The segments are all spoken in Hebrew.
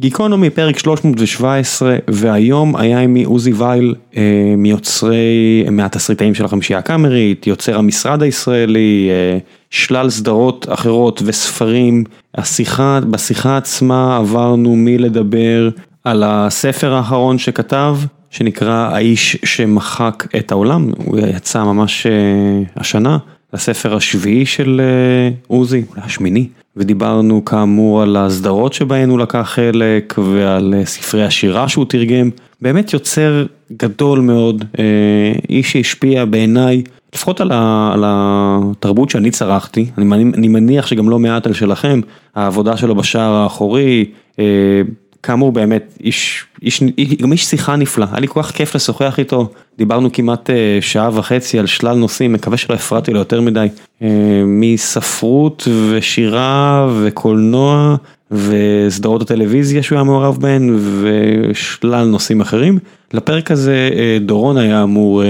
גיקונומי פרק 317 והיום היה עמי עוזי וייל מיוצרי, מהתסריטאים של החמישייה הקאמרית, יוצר המשרד הישראלי, שלל סדרות אחרות וספרים, השיחה, בשיחה עצמה עברנו מלדבר על הספר האחרון שכתב שנקרא האיש שמחק את העולם, הוא יצא ממש השנה, לספר השביעי של עוזי, אולי השמיני. ודיברנו כאמור על הסדרות שבהן הוא לקח חלק ועל ספרי השירה שהוא תרגם, באמת יוצר גדול מאוד, איש שהשפיע בעיניי, לפחות על התרבות שאני צרכתי, אני מניח שגם לא מעט על שלכם, העבודה שלו בשער האחורי, כאמור באמת איש, גם איש שיחה נפלא, היה לי כל כך כיף לשוחח איתו, דיברנו כמעט שעה וחצי על שלל נושאים, מקווה שלא הפרעתי לו יותר מדי, מספרות ושירה וקולנוע וסדרות הטלוויזיה שהוא היה מעורב בהן ושלל נושאים אחרים. לפרק הזה דורון היה אמור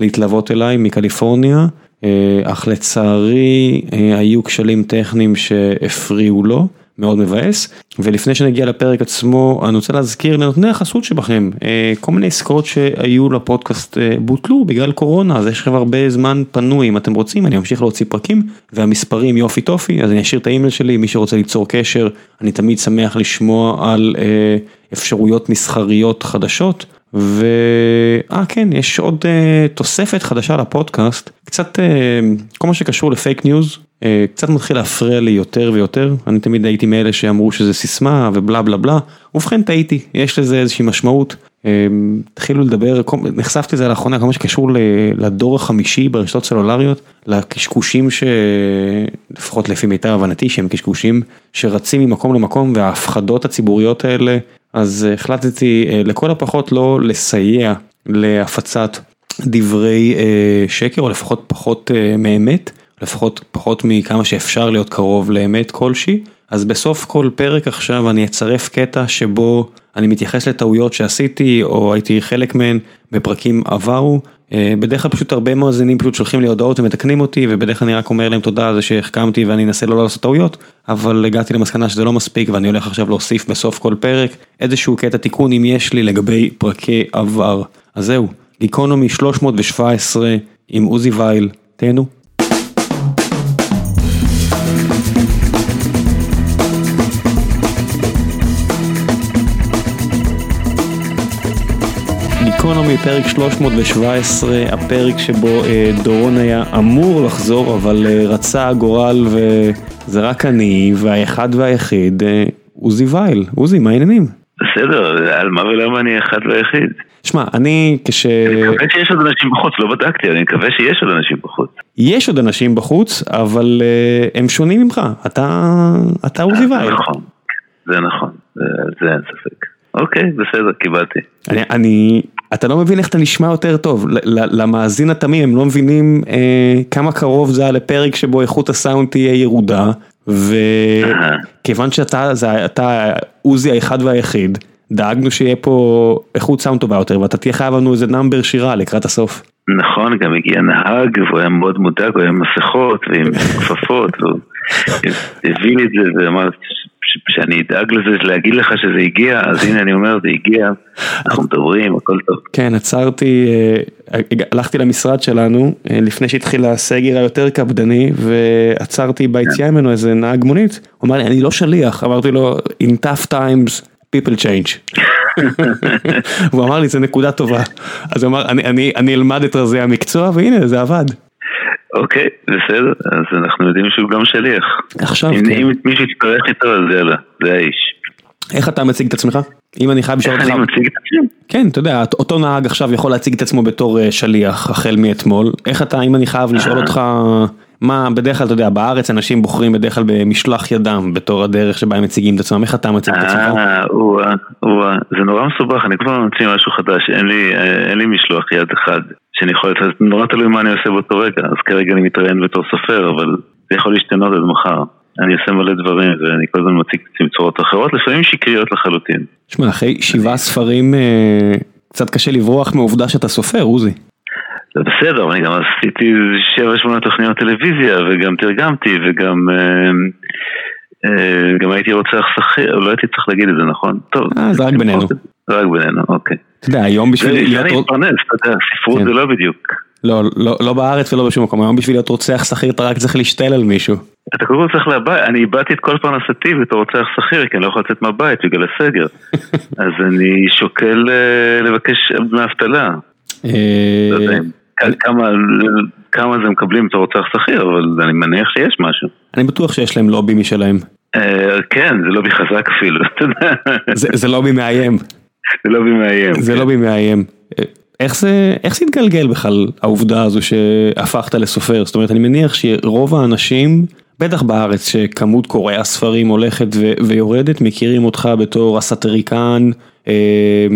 להתלוות אליי מקליפורניה, אך לצערי היו כשלים טכניים שהפריעו לו. מאוד מבאס, ולפני שנגיע לפרק עצמו אני רוצה להזכיר לנותני החסות שבכם, כל מיני עסקאות שהיו לפודקאסט בוטלו בגלל קורונה, אז יש לכם הרבה זמן פנוי. אם אתם רוצים, אני אמשיך להוציא פרקים והמספרים יופי טופי, אז אני אשאיר את האימייל שלי, מי שרוצה ליצור קשר, אני תמיד שמח לשמוע על אפשרויות מסחריות חדשות. ואה כן יש עוד תוספת חדשה לפודקאסט. קצת כל מה שקשור לפייק ניוז קצת מתחיל להפריע לי יותר ויותר. אני תמיד הייתי מאלה שאמרו שזה סיסמה ובלה בלה בלה. ובכן טעיתי. יש לזה איזושהי משמעות. התחילו לדבר נחשפתי לזה לאחרונה כל מה שקשור לדור החמישי ברשתות סלולריות לקשקושים שלפחות לפי מיטב הבנתי שהם קשקושים שרצים ממקום למקום וההפחדות הציבוריות האלה. אז החלטתי לכל הפחות לא לסייע להפצת דברי שקר או לפחות פחות מאמת, לפחות פחות מכמה שאפשר להיות קרוב לאמת כלשהי, אז בסוף כל פרק עכשיו אני אצרף קטע שבו אני מתייחס לטעויות שעשיתי או הייתי חלק מהן בפרקים עברו, בדרך כלל פשוט הרבה מאזינים פשוט שולחים לי הודעות ומתקנים אותי ובדרך כלל אני רק אומר להם תודה על זה שהחכמתי ואני אנסה לא לעשות טעויות, אבל הגעתי למסקנה שזה לא מספיק ואני הולך עכשיו להוסיף בסוף כל פרק איזשהו קטע תיקון אם יש לי לגבי פרקי עבר. אז זהו, גיקונומי 317 עם עוזי וייל, תהנו. גיקונומי פרק 317, הפרק שבו דורון היה אמור לחזור אבל רצה הגורל וזה רק אני והאחד והיחיד עוזי וייל, עוזי מה העניינים? בסדר, על מה ולמה אני האחד והיחיד? שמע, אני כש... אני מקווה שיש עוד אנשים בחוץ, לא בדקתי, אני מקווה שיש עוד אנשים בחוץ. יש עוד אנשים בחוץ, אבל הם שונים ממך, אתה עוזי וייל. נכון, זה נכון, זה אין ספק. אוקיי, בסדר, קיבלתי. אני, אתה לא מבין איך אתה נשמע יותר טוב, למאזין התמים הם לא מבינים כמה קרוב זה היה לפרק שבו איכות הסאונד תהיה ירודה, וכיוון שאתה עוזי האחד והיחיד, דאגנו שיהיה פה איכות סאונד טובה יותר ואתה תהיה חייב לנו איזה נאמבר שירה לקראת הסוף. נכון, גם הגיע נהג והוא היה מאוד מודאג, הוא היה עם מסכות ועם כפפות, הוא הביא לי את זה ואמר שאני אדאג לזה להגיד לך שזה הגיע, אז הנה אני אומר זה הגיע, אנחנו מדברים, הכל טוב. כן, עצרתי, הלכתי למשרד שלנו לפני שהתחיל הסגר היותר קפדני ועצרתי ביציאה ממנו איזה נהג מונית, הוא אמר לי אני לא שליח, אמרתי לו in tough times people change. הוא אמר לי זה נקודה טובה, אז הוא אמר אני אלמד את רזי המקצוע והנה זה עבד. אוקיי, בסדר, אז אנחנו יודעים שהוא גם שליח. עכשיו, כן. אם מישהו יצטרך איתו, אז יאללה, זה האיש. איך אתה מציג את עצמך? אם אני חייב לשאול אותך... איך אני מציג את עצמי? כן, אתה יודע, אותו נהג עכשיו יכול להציג את עצמו בתור שליח החל מאתמול. איך אתה, אם אני חייב לשאול אותך, מה, בדרך כלל, אתה יודע, בארץ אנשים בוחרים בדרך כלל במשלח ידם בתור הדרך שבה הם מציגים את עצמם, איך אתה מציג את עצמך? אה, זה נורא מסובך, אני כבר ממציא משהו חדש, אין לי משלוח יד אחד. שאני יכול, זה נורא תלוי מה אני עושה באותו רגע, אז כרגע אני מתראיין בתור סופר, אבל זה יכול להשתנות עד מחר. אני עושה מלא דברים ואני כל הזמן מציג את צורות אחרות, לפעמים שקריות לחלוטין. תשמע, אחרי שבעה ספרים קצת קשה לברוח מהעובדה שאתה סופר, עוזי. זה בסדר, אבל אני גם עשיתי שבע שמונה תוכניות טלוויזיה וגם תרגמתי וגם גם הייתי רוצח שכיר, לא הייתי צריך להגיד את זה, נכון? טוב. אה, זה רק בינינו. רק בינינו, אוקיי. אתה יודע, היום בשביל להיות... זה להתפרנס, אתה יודע, ספרות כן. זה לא בדיוק. לא, לא, לא בארץ ולא בשום מקום, היום בשביל להיות רוצח שכיר אתה רק צריך להשתל על מישהו. אתה קודם כל צריך לבית, אני איבדתי את כל פרנסתי בתור רוצח שכיר, כי אני לא יכול לצאת מהבית בגלל הסגר. אז אני שוקל אה, לבקש דמי אבטלה. כמה, כמה זה מקבלים בתור רוצח שכיר, אבל אני מניח שיש משהו. אני בטוח שיש להם לובי משלהם. אה, כן, זה לובי חזק אפילו, אתה יודע. זה, לובי מאיים. זה לובי מאיים. זה לובי מאיים. אה, איך זה, איך זה התגלגל בכלל, העובדה הזו שהפכת לסופר? זאת אומרת, אני מניח שרוב האנשים, בטח בארץ, שכמות קוראי הספרים הולכת ו- ויורדת, מכירים אותך בתור הסאטריקן, אה,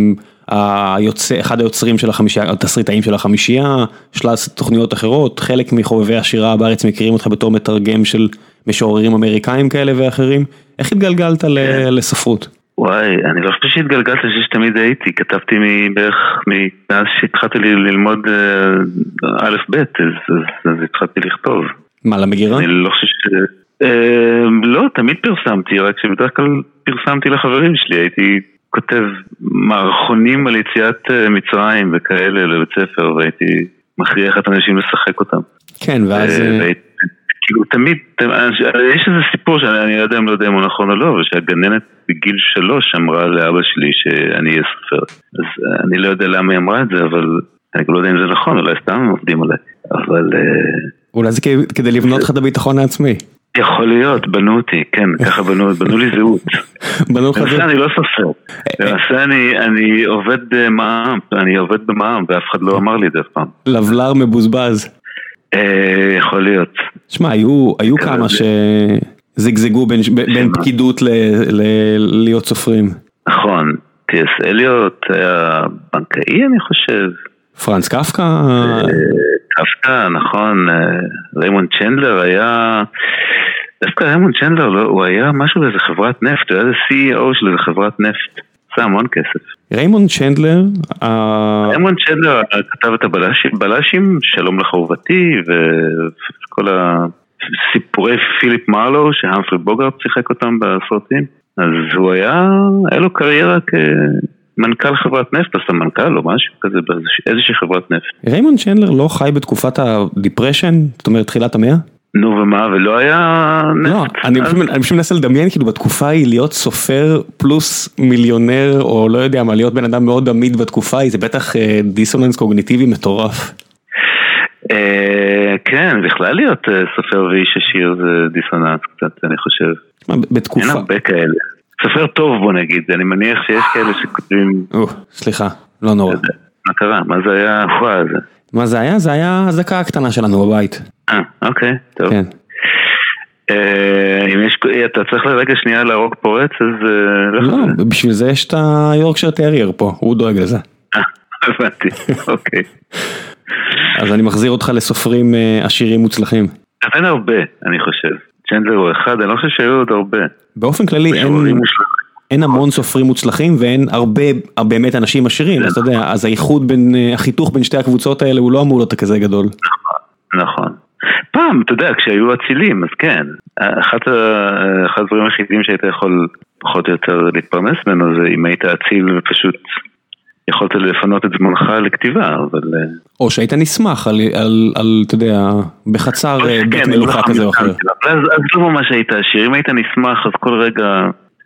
היוצא, אחד היוצרים של החמישייה, התסריטאים של החמישייה, שלל תוכניות אחרות, חלק מחובבי השירה בארץ מכירים אותך בתור מתרגם של משוררים אמריקאים כאלה ואחרים. איך התגלגלת ל- לספרות? וואי, אני לא חושב שהתגלגלתי, אני חושב שתמיד הייתי, כתבתי מבערך, מאז שהתחלתי ללמוד אה, א' ב', אז, אז, אז התחלתי לכתוב. מה, למגירה? אני לא חושב ש... אה, לא, תמיד פרסמתי, רק שבדרך כלל פרסמתי לחברים שלי, הייתי כותב מערכונים על יציאת אה, מצרים וכאלה לבית ספר, והייתי מכריח את האנשים לשחק אותם. כן, ואז... אה, אה, כאילו תמיד, יש איזה סיפור שאני לא יודע אם לא יודע אם הוא נכון או לא, אבל שהגננת בגיל שלוש אמרה לאבא שלי שאני אהיה סופר. אז אני לא יודע למה היא אמרה את זה, אבל אני לא יודע אם זה נכון, אולי סתם עובדים עליי. אבל אולי זה כדי לבנות לך את הביטחון העצמי. יכול להיות, בנו אותי, כן, ככה בנו, בנו לי זהות. בנוח למעשה זה. אני לא סופר. למעשה אני- אני עובד במע"מ, אני עובד במע"מ, ואף אחד לא אמר לי את זה אף פעם. לבלר מבוזבז. אה, יכול להיות. שמע, היו, היו כן, כמה שזגזגו בין, בין? פקידות ל, ל, להיות סופרים. נכון, טי. אס. אליוט היה בנקאי אני חושב. פרנץ קפקא, קפקא, נכון, אה, ריימונד צ'נדלר היה... דווקא ריימונד צ'נדלר, לא, הוא היה משהו באיזה חברת נפט, הוא היה איזה CEO של איזה חברת נפט. עשה המון כסף. ריימונד צ'נדלר, ריימונד צ'נדלר כתב את הבלשים, בלשים, שלום לך אהובתי, וכל הסיפורי פיליפ מרלו, שהמפרי בוגרט שיחק אותם בסרטים. אז הוא היה, היה לו קריירה כמנכ"ל חברת נפט, עשה מנכ"ל או משהו כזה באיזושהי חברת נפט. ריימונד צ'נדלר לא חי בתקופת ה Depression, זאת אומרת תחילת המאה? נו ומה, ולא היה נפט. לא, אני פשוט מנסה לדמיין כאילו בתקופה ההיא להיות סופר פלוס מיליונר או לא יודע מה, להיות בן אדם מאוד עמיד בתקופה ההיא, זה בטח אה, דיסוננס קוגניטיבי מטורף. אה, כן, בכלל להיות אה, סופר ואיש עשיר זה דיסוננס קצת, אני חושב. מה, אין בתקופה, הרבה כאלה. סופר טוב בוא נגיד, אני מניח שיש כאלה שכותבים, סליחה, לא נורא. מה קרה? מה זה היה? וואו, זה... מה זה היה? זה היה הזקה הקטנה שלנו בבית. אה, אוקיי, טוב. כן. אה, אם יש, אתה צריך לרגע שנייה להרוג פורץ, אז... אה, לא. בשביל זה יש את היורקשר טרייר פה, הוא דואג לזה. אה, הבנתי, אוקיי. אז אני מחזיר אותך לסופרים אה, עשירים מוצלחים. אין הרבה, אני חושב. צ'נדלר הוא אחד, אני לא חושב שהיו עוד הרבה. באופן כללי אין. אין המון סופרים מוצלחים ואין הרבה באמת אנשים עשירים, אז אתה יודע, אז האיחוד בין, אה, החיתוך בין שתי הקבוצות האלה הוא לא אמור להיות כזה גדול. נכון. פעם, אתה יודע, כשהיו אצילים, אז כן. אחד הדברים היחידים שהיית יכול פחות או יותר להתפרנס ממנו זה אם היית אציל ופשוט יכולת לפנות את זמנך לכתיבה, אבל... אה, או שהיית נסמך על, על, על אתה יודע, בחצר אה, כן, בית אני מלוכה לא כזה או אחר. חמקן, אבל אז, אז לא ממש היית עשיר, אם היית נשמח אז כל רגע,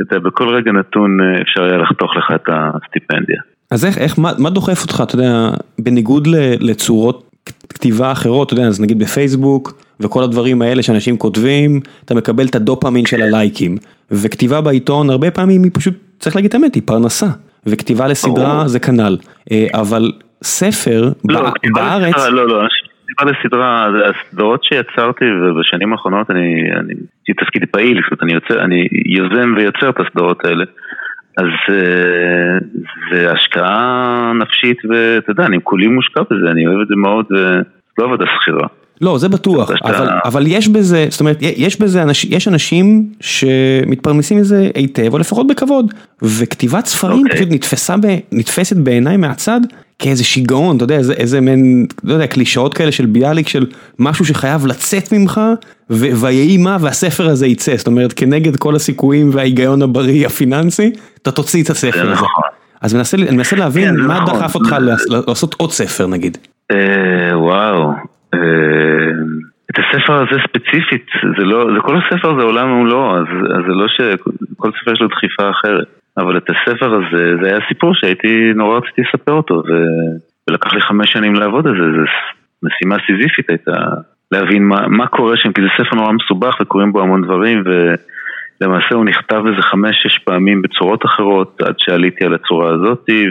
אתה יודע, בכל רגע נתון אה, אפשר היה לחתוך לך את הסטיפנדיה. אז איך, איך, מה, מה דוחף אותך, אתה יודע, בניגוד ל- לצורות כתיבה אחרות, אתה יודע, אז נגיד בפייסבוק וכל הדברים האלה שאנשים כותבים, אתה מקבל את הדופמין של הלייקים. וכתיבה בעיתון, הרבה פעמים היא פשוט, צריך להגיד את האמת, היא פרנסה. וכתיבה לסדרה. זה כנ"ל. אה, אבל ספר, לא, בארץ, לא, לא, כתיבה לסדרה, הסדרות שיצרתי ובשנים האחרונות אני, אני, לי תפקיד פעיל, זאת אומרת, אני יוצר, אני יוזם ויוצר את הסדרות האלה. אז אה, זה השקעה נפשית ואתה יודע, אני כולי מושקע בזה, אני אוהב את זה מאוד, ולא עבודה שכירה. לא, זה בטוח, אבל, אבל יש בזה, זאת אומרת, יש בזה, אנש, יש אנשים שמתפרנסים מזה היטב, או לפחות בכבוד, וכתיבת ספרים אוקיי. פשוט נתפסה, ב, נתפסת בעיניי מהצד כאיזה שיגעון, אתה יודע, איזה, איזה מין, לא יודע, קלישאות כאלה של ביאליק, של משהו שחייב לצאת ממך, ויהי מה, והספר הזה יצא, זאת אומרת, כנגד כל הסיכויים וההיגיון הבריא הפיננסי, אתה תוציא את הספר הזה. נכון. אז מנסה, אני מנסה להבין כן, מה נכון. דחף אותך לעשות עוד ספר נגיד. אה, וואו. אה, את הספר הזה ספציפית, זה לא, זה כל הספר זה עולם ומלואו, אז, אז זה לא שכל ספר יש לו דחיפה אחרת. אבל את הספר הזה, זה היה סיפור שהייתי, נורא רציתי לספר אותו, ו... ולקח לי חמש שנים לעבוד על זה, זו משימה סיזיפית הייתה להבין מה, מה קורה שם, כי זה ספר נורא מסובך וקורים בו המון דברים, ולמעשה הוא נכתב איזה חמש-שש פעמים בצורות אחרות, עד שעליתי על הצורה הזאתי,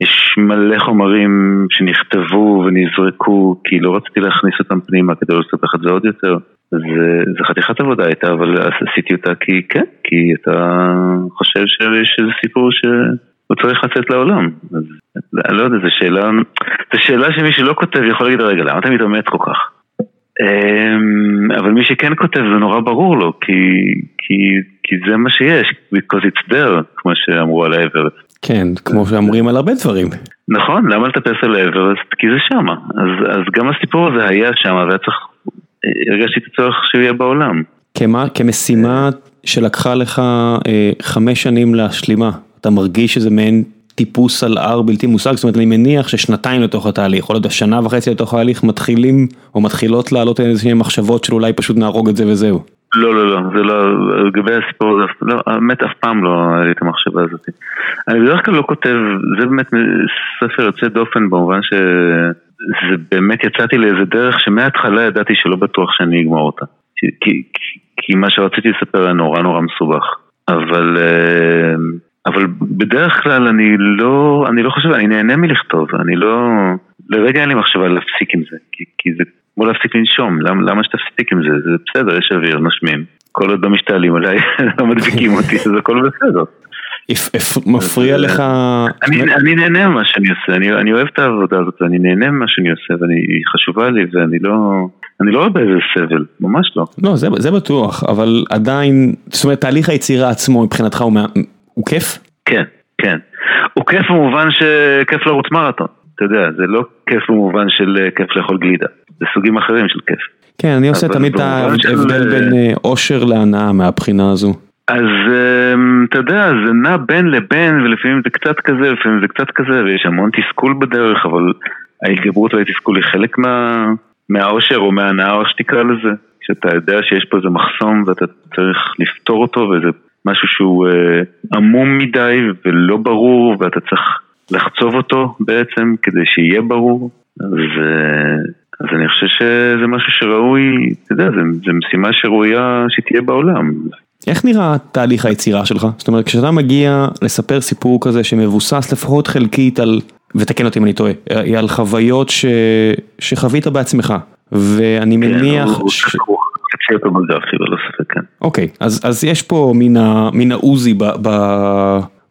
ויש מלא חומרים שנכתבו ונזרקו, כי לא רציתי להכניס אותם פנימה כדי לא לספח את זה עוד יותר. זה חתיכת עבודה הייתה, אבל עשיתי אותה כי כן, כי אתה חושב שיש איזה סיפור שהוא צריך לצאת לעולם. אז אני לא יודע, זו שאלה, זו שאלה שמי שלא כותב יכול להגיד, רגע, למה אתה מתאמץ כל כך? אמ, אבל מי שכן כותב זה נורא ברור לו, כי, כי, כי זה מה שיש, because it's there, כמו שאמרו על האברסט. כן, כמו שאומרים על הרבה דברים. נכון, למה לטפס על האברסט? כי זה שמה. אז, אז גם הסיפור הזה היה שמה, והיה צריך הרגשתי את הצורך שהוא יהיה בעולם. כמה, כמשימה שלקחה לך אה, חמש שנים להשלימה, אתה מרגיש שזה מעין טיפוס על הר בלתי מושג, זאת אומרת אני מניח ששנתיים לתוך התהליך, או לא יודע, שנה וחצי לתוך ההליך מתחילים או מתחילות לעלות איזה מחשבות של אולי פשוט נהרוג את זה וזהו. לא, לא, לא, זה לא, לגבי הסיפור הזה, לא, האמת אף פעם לא היה לי את המחשבה הזאת. אני בדרך כלל לא כותב, זה באמת ספר יוצא דופן במובן ש... זה באמת יצאתי לאיזה דרך שמההתחלה ידעתי שלא בטוח שאני אגמור אותה. כי, כי, כי מה שרציתי לספר היה נורא נורא מסובך. אבל, אה, אבל בדרך כלל אני לא, אני לא חושב, אני נהנה מלכתוב, אני לא, לרגע אין לי מחשבה להפסיק עם זה, כי, כי זה כמו להפסיק לנשום, למה, למה שתפסיק עם זה? זה בסדר, יש אוויר, נושמים. כל עוד לא משתעלים עליי, לא מדביקים אותי, אז הכל בסדר. מפריע לך... אני נהנה ממה שאני עושה, אני אוהב את העבודה הזאת, אני נהנה ממה שאני עושה והיא חשובה לי ואני לא... אני לא באיזה סבל, ממש לא. לא, זה בטוח, אבל עדיין, זאת אומרת, תהליך היצירה עצמו מבחינתך הוא כיף? כן, כן. הוא כיף במובן שכיף לרוץ מרתון, אתה יודע, זה לא כיף במובן של אה, כיף לאכול גלידה, זה סוגים אחרים של כיף. כן, אני עושה תמיד את ההבדל בין אה, אושר להנאה מהבחינה הזו. אז אמ, אתה יודע, זה נע בין לבין, ולפעמים זה קצת כזה, לפעמים זה קצת כזה, ויש המון תסכול בדרך, אבל ההתגברות והתסכול היא חלק מה, מהאושר או מההנאה, או איך שתקרא לזה. שאתה יודע שיש פה איזה מחסום ואתה צריך לפתור אותו, וזה משהו שהוא אה, עמום מדי ולא ברור, ואתה צריך לחצוב אותו בעצם כדי שיהיה ברור. אז, אה, אז אני חושב שזה משהו שראוי, אתה יודע, זו משימה שראויה שתהיה בעולם. איך נראה תהליך היצירה שלך? זאת אומרת, כשאתה מגיע לספר סיפור כזה שמבוסס לפחות חלקית על, ותקן אותי אם אני טועה, היא על חוויות ש... שחווית בעצמך, ואני מניח... אוקיי, אז, אז יש פה מן העוזי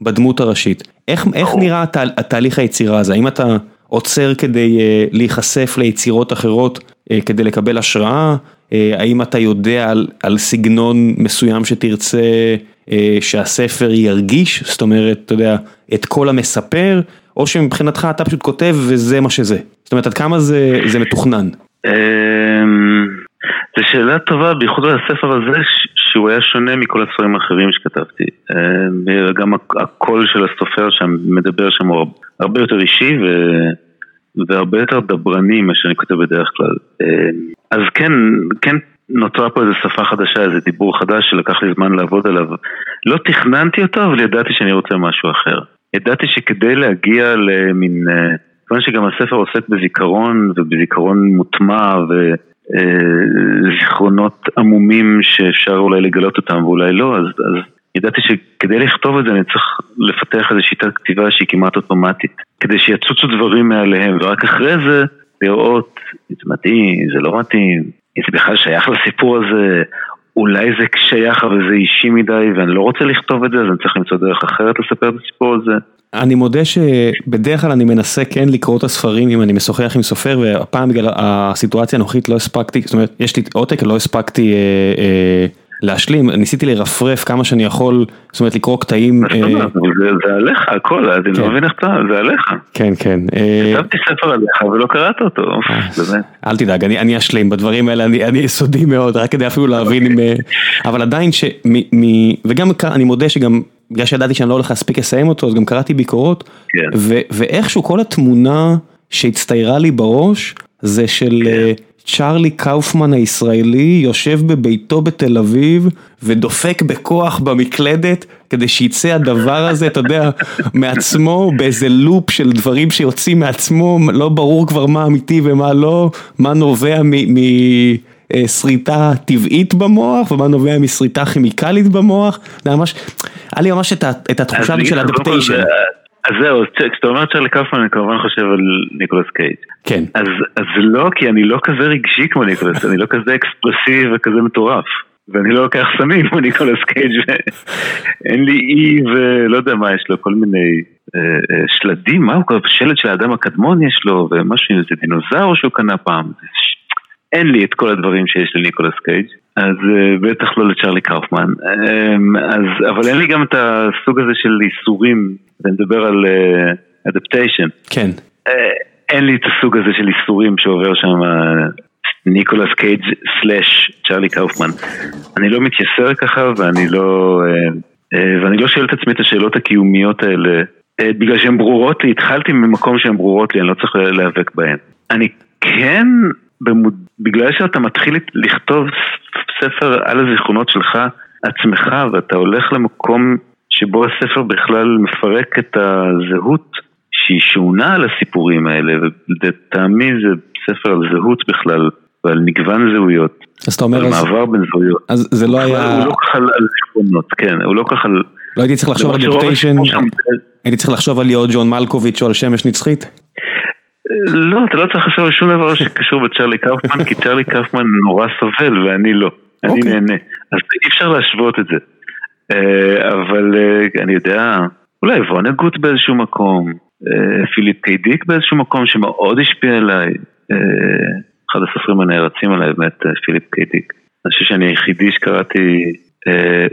בדמות הראשית. איך, איך נראה התה, התהליך היצירה הזה? האם אתה עוצר כדי uh, להיחשף ליצירות אחרות, uh, כדי לקבל השראה? אה, האם אתה יודע על על סגנון מסוים שתרצה אה, שהספר ירגיש, זאת אומרת, אתה יודע, את כל המספר, או שמבחינתך אתה פשוט כותב וזה מה שזה. זאת אומרת, עד כמה זה זה מתוכנן? אמ, זו שאלה טובה, בייחוד על הספר הזה, שהוא היה שונה מכל הספרים האחרים שכתבתי. אמ, גם הקול של הסופר שם מדבר שם הוא הרבה יותר אישי ו... והרבה יותר דברני ממה שאני כותב בדרך כלל. אמ, אז כן, כן נוצרה פה איזו שפה חדשה, איזה דיבור חדש שלקח לי זמן לעבוד עליו. לא תכננתי אותו, אבל ידעתי שאני רוצה משהו אחר. ידעתי שכדי להגיע למין... אה, כיוון שגם הספר עוסק בזיכרון, ובזיכרון מוטמע, וזיכרונות אה, עמומים שאפשר אולי לגלות אותם ואולי לא, אז, אז ידעתי שכדי לכתוב את זה אני צריך לפתח איזו שיטת כתיבה שהיא כמעט אוטומטית, כדי שיצוצו דברים מעליהם, ורק אחרי זה לראות, זה מתאים, זה לא מתאים, אם זה בכלל שייך לסיפור הזה, אולי זה שייך אבל זה אישי מדי ואני לא רוצה לכתוב את זה, אז אני צריך למצוא דרך אחרת לספר את הסיפור הזה. אני מודה שבדרך כלל אני מנסה כן לקרוא את הספרים אם אני משוחח עם סופר והפעם בגלל הסיטואציה הנוכחית לא הספקתי, זאת אומרת יש לי עותק, לא הספקתי אה, אה, להשלים, ניסיתי לרפרף כמה שאני יכול, זאת אומרת לקרוא קטעים. זאת אומרת? זה עליך הכל, אני לא מבין איך אתה, זה עליך. כן, כן. כתבתי ספר עליך ולא קראת אותו, באמת. אל תדאג, אני אשלים, בדברים האלה אני יסודי מאוד, רק כדי אפילו להבין אם... אבל עדיין ש... וגם אני מודה שגם... בגלל שידעתי שאני לא הולך להספיק לסיים אותו, אז גם קראתי ביקורות, ואיכשהו כל התמונה שהצטיירה לי בראש, זה של צ'ארלי קאופמן הישראלי יושב בביתו בתל אביב ודופק בכוח במקלדת כדי שיצא הדבר הזה, אתה יודע, מעצמו באיזה לופ של דברים שיוצאים מעצמו, לא ברור כבר מה אמיתי ומה לא, מה נובע משריטה טבעית במוח ומה נובע משריטה כימיקלית במוח, זה ממש, היה לי ממש את התחושה של Adaptation. אז זהו, כשאתה אומר צ'רלי קאופמן אני כמובן חושב על ניקולס קייג'. כן. אז לא, כי אני לא כזה רגשי כמו ניקולס, אני לא כזה expressive וכזה מטורף. ואני לא לוקח סמים כמו ניקולס קייג' ואין לי אי ולא יודע מה יש לו, כל מיני שלדים, מה הוא קורא, שלד של האדם הקדמון יש לו, ומשהו עם איזה דינוזאור שהוא קנה פעם. אין לי את כל הדברים שיש לניקולס קייג', אז בטח לא לצ'רלי קאופמן, אבל אין לי גם את הסוג הזה של ייסורים, אני מדבר על Adaptation. כן. אין לי את הסוג הזה של ייסורים שעובר שם ניקולס קייג' slash צ'רלי קאופמן. אני לא מתייסר ככה ואני לא, ואני לא שואל את עצמי את השאלות הקיומיות האלה, בגלל שהן ברורות לי, התחלתי ממקום שהן ברורות לי, אני לא צריך להיאבק בהן. אני כן... במוד... בגלל שאתה מתחיל לכתוב ספר על הזיכרונות שלך עצמך ואתה הולך למקום שבו הספר בכלל מפרק את הזהות שהיא שעונה על הסיפורים האלה ולטעמי זה ספר על זהות בכלל ועל מגוון זהויות. אז אתה אומר, על מעבר בין זהויות. אז זה לא היה... הוא לא ככה על זיכרונות, כן, הוא לא ככה על... לא הייתי צריך לחשוב על דפטיישן, הייתי צריך לחשוב על להיות ג'ון מלקוביץ' או על שמש נצחית? לא, אתה לא צריך לחשוב על שום דבר שקשור בצ'רלי קאופמן, כי צ'רלי קאופמן נורא סובל ואני לא, אני נהנה. אז אי אפשר להשוות את זה. אבל אני יודע, אולי וונגוט באיזשהו מקום, פיליפ קיי דיק באיזשהו מקום שמאוד השפיע עליי. אחד הסופרים הנערצים עליי באמת, פיליפ קיי דיק. אני חושב שאני היחידי שקראתי,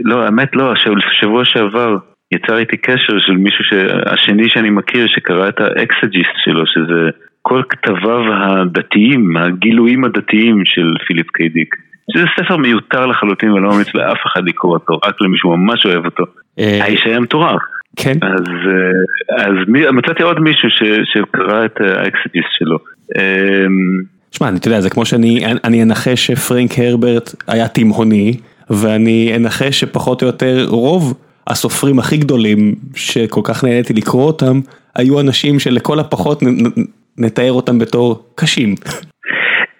לא, האמת לא, שבוע שעבר יצר איתי קשר של מישהו, השני שאני מכיר שקרא את ה Exegesis שלו, שזה כל כתביו הדתיים, הגילויים הדתיים של פיליפ קיי דיק. שזה ספר מיותר לחלוטין ולא ממליץ לאף אחד לקרוא אותו, רק למישהו ממש אוהב אותו. האיש היה מטורף. כן. אז מצאתי עוד מישהו שקרא את ה Exegesis שלו. שמע, אתה יודע, זה כמו שאני אנחש שפרנק הרברט היה תימהוני, ואני אנחש שפחות או יותר רוב הסופרים הכי גדולים שכל כך נהניתי לקרוא אותם, היו אנשים שלכל הפחות נתאר אותם בתור קשים.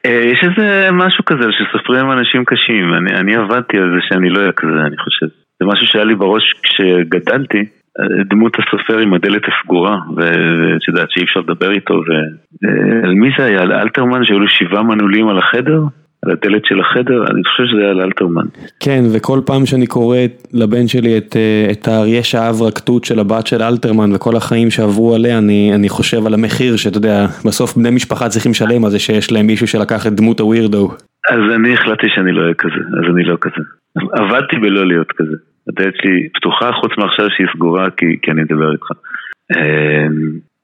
יש איזה משהו כזה שסופרים אנשים קשים, אני, אני עבדתי על זה שאני לא אהיה כזה, אני חושב. זה משהו שהיה לי בראש כשגדלתי, דמות הסופר עם הדלת הסגורה, ואת יודעת שאי אפשר לדבר איתו, ועל מי זה היה? על אלתרמן שהיו לו שבעה מנעולים על החדר? על הדלת של החדר, אני חושב שזה היה על אלתרמן. כן, וכל פעם שאני קורא לבן שלי את, את האריה שאהב רק תות של הבת של אלתרמן וכל החיים שעברו עליה, אני, אני חושב על המחיר שאתה יודע, בסוף בני משפחה צריכים לשלם על זה שיש להם מישהו שלקח את דמות הווירדו. אז אני החלטתי שאני לא אהיה כזה, אז אני לא כזה. עבדתי בלא להיות כזה. הדלת שלי פתוחה חוץ מעכשיו שהיא סגורה כי, כי אני אדבר איתך.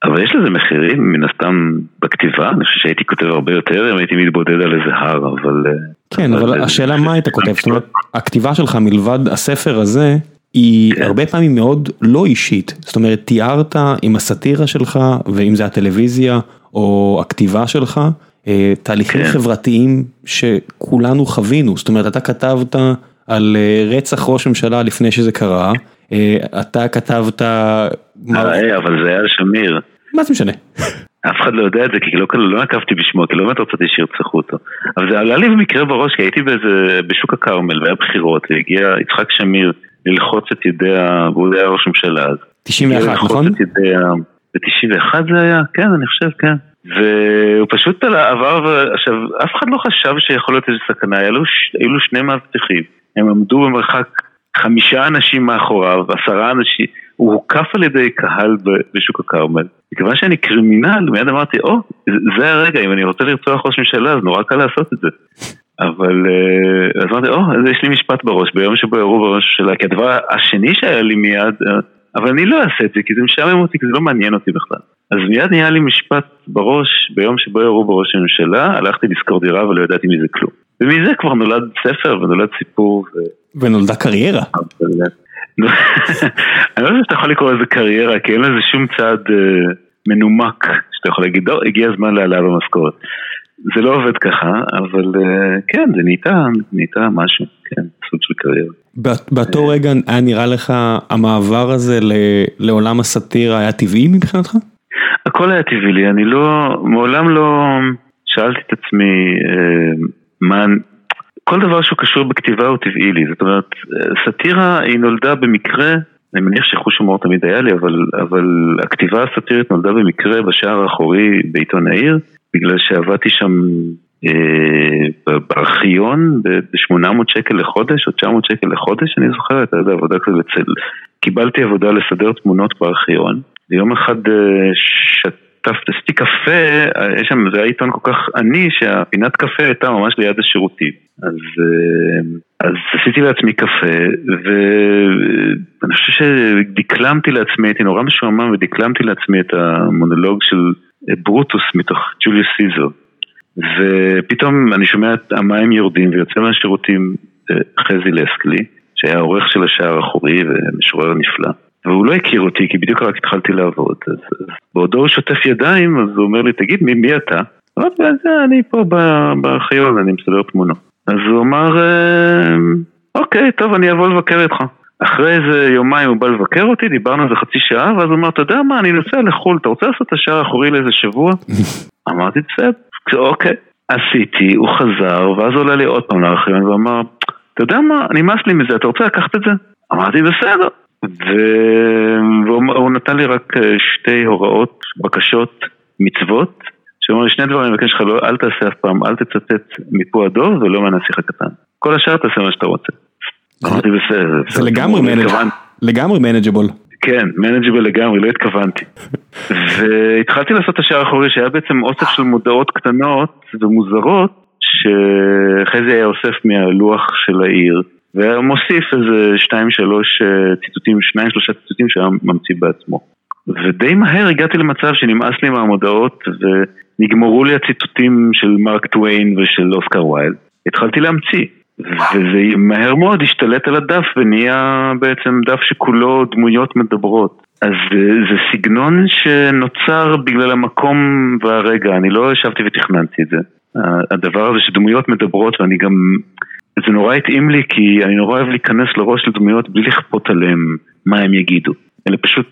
אבל יש לזה מחירים, מן הסתם, בכתיבה, אני חושב שהייתי כותב הרבה יותר אם הייתי מתבודד על איזה הר, אבל... כן, אבל השאלה מה היית כותב, זאת אומרת, הכתיבה שלך מלבד הספר הזה, היא הרבה פעמים מאוד לא אישית, זאת אומרת, תיארת עם הסאטירה שלך, ואם זה הטלוויזיה, או הכתיבה שלך, תהליכים חברתיים שכולנו חווינו, זאת אומרת, אתה כתבת על רצח ראש ממשלה לפני שזה קרה, אתה כתבת... אבל זה היה שמיר. מה זה משנה? אף אחד לא יודע את זה, כי לא, לא נקבתי בשמו, כי לא באמת רציתי שירצחו אותו. אבל זה עלה לי במקרה בראש, כי הייתי באיזה, בשוק הכרמל, והיה בחירות, והגיע יצחק שמיר ללחוץ את ידי, והוא היה ראש ממשלה אז. 91, נכון? ב-91 זה היה? כן, אני חושב, כן. והוא פשוט עבר, עכשיו, אף אחד לא חשב שיכול להיות איזה סכנה, היו לו שני מאבטחים, הם עמדו במרחק חמישה אנשים מאחוריו, עשרה אנשים, הוא הוקף על ידי קהל בשוק הכרמל. מכיוון שאני קרימינל, מיד אמרתי, או, זה הרגע, אם אני רוצה לרצוח ראש ממשלה, אז נורא קל לעשות את זה. אבל אז אמרתי, או, אז יש לי משפט בראש, ביום שבו ירו בראש שלה, כי הדבר השני שהיה לי מיד, אבל אני לא אעשה את זה, כי זה משעמם אותי, כי זה לא מעניין אותי בכלל. אז מיד נהיה לי משפט בראש, ביום שבו ירו בראש הממשלה, הלכתי לשכור דירה ולא ידעתי מזה כלום. ומזה כבר נולד ספר ונולד סיפור. ו... ונולדה קריירה. אני לא חושב שאתה יכול לקרוא לזה קריירה, כי אין לזה שום צעד אה, מנומק, שאתה יכול להגיד, לא, הגיע הזמן להעלאה במשכורת. זה לא עובד ככה, אבל אה, כן, זה נהייתה, נהייתה משהו, כן, סוג של קריירה. באותו רגע היה נראה לך המעבר הזה לעולם הסאטירה היה טבעי מבחינתך? הכל היה טבעי לי, אני לא, מעולם לא שאלתי את עצמי אה, מה, כל דבר שהוא קשור בכתיבה הוא טבעי לי, זאת אומרת, סאטירה היא נולדה במקרה, אני מניח שחוש הומור תמיד היה לי, אבל, אבל הכתיבה הסאטירית נולדה במקרה בשער האחורי בעיתון העיר, בגלל שעבדתי שם אה, בארכיון ב-800 שקל לחודש או 900 שקל לחודש, אני זוכר, הייתה איזה עבודה כזאת אצל... קיבלתי עבודה לסדר תמונות בארכיון, ויום אחד אה, שת... קפה, יש שם, זה היה עיתון כל כך עני שהפינת קפה הייתה ממש ליד השירותים. אז, אה, אז עשיתי לעצמי קפה, ואני חושב שדקלמתי לעצמי, הייתי נורא משועמם ודקלמתי לעצמי את המונולוג של ברוטוס מתוך ג'וליוס סיזר. ופתאום אני שומע את המים יורדים ויוצא מהשירותים אה, חזי לסקלי, שהיה עורך של השער האחורי ומשורר נפלא. והוא לא הכיר אותי, כי בדיוק רק התחלתי לעבוד. אז, אז בעודו הוא שוטף ידיים, אז הוא אומר לי, תגיד, מי, מי אתה? אמרתי, אני פה בארכיון, אני מסדר תמונות. אז הוא אמר, אה, אוקיי, טוב, אני אבוא לבקר איתך. אחרי איזה יומיים הוא בא לבקר אותי, דיברנו על זה חצי שעה, ואז הוא אמר, אתה יודע מה, אני נוסע לחו"ל, אתה רוצה לעשות את השער האחורי לאיזה שבוע? אמרתי, בסדר, אוקיי. עשיתי, הוא חזר, ואז עולה לי עוד פעם לארכיון ואמר, אתה יודע מה, נמאס לי מזה, אתה רוצה לקחת את זה? אמרתי, בסדר. והוא נתן לי רק אה, שתי הוראות, בקשות, מצוות, שאומר שני דברים, אני מבקש לך, לא, אל תעשה אף פעם, אל תצטט מפו הדוב ולא מהנסיך הקטן. כל השאר תעשה מה שאתה רוצה. אמרתי בסדר. זה לגמרי manageable. כן, מנג'בל לגמרי, לא התכוונתי. והתחלתי לעשות את השער האחורי שהיה בעצם אוסף של מודעות קטנות ומוזרות שאחרי זה היה אוסף מהלוח של העיר והיה מוסיף איזה שתיים שלוש אה, ציטוטים, שניים שלושה ציטוטים שהיה ממציא בעצמו. ודי מהר הגעתי למצב שנמאס לי מהמודעות ונגמרו לי הציטוטים של מרק טוויין ושל אוסקר ויילד. התחלתי להמציא. וזה מהר מאוד השתלט על הדף ונהיה בעצם דף שכולו דמויות מדברות. אז זה סגנון שנוצר בגלל המקום והרגע, אני לא ישבתי ותכננתי את זה. הדבר הזה שדמויות מדברות ואני גם... זה נורא התאים לי כי אני נורא אוהב להיכנס לראש של דמויות בלי לכפות עליהם מה הם יגידו. אלא פשוט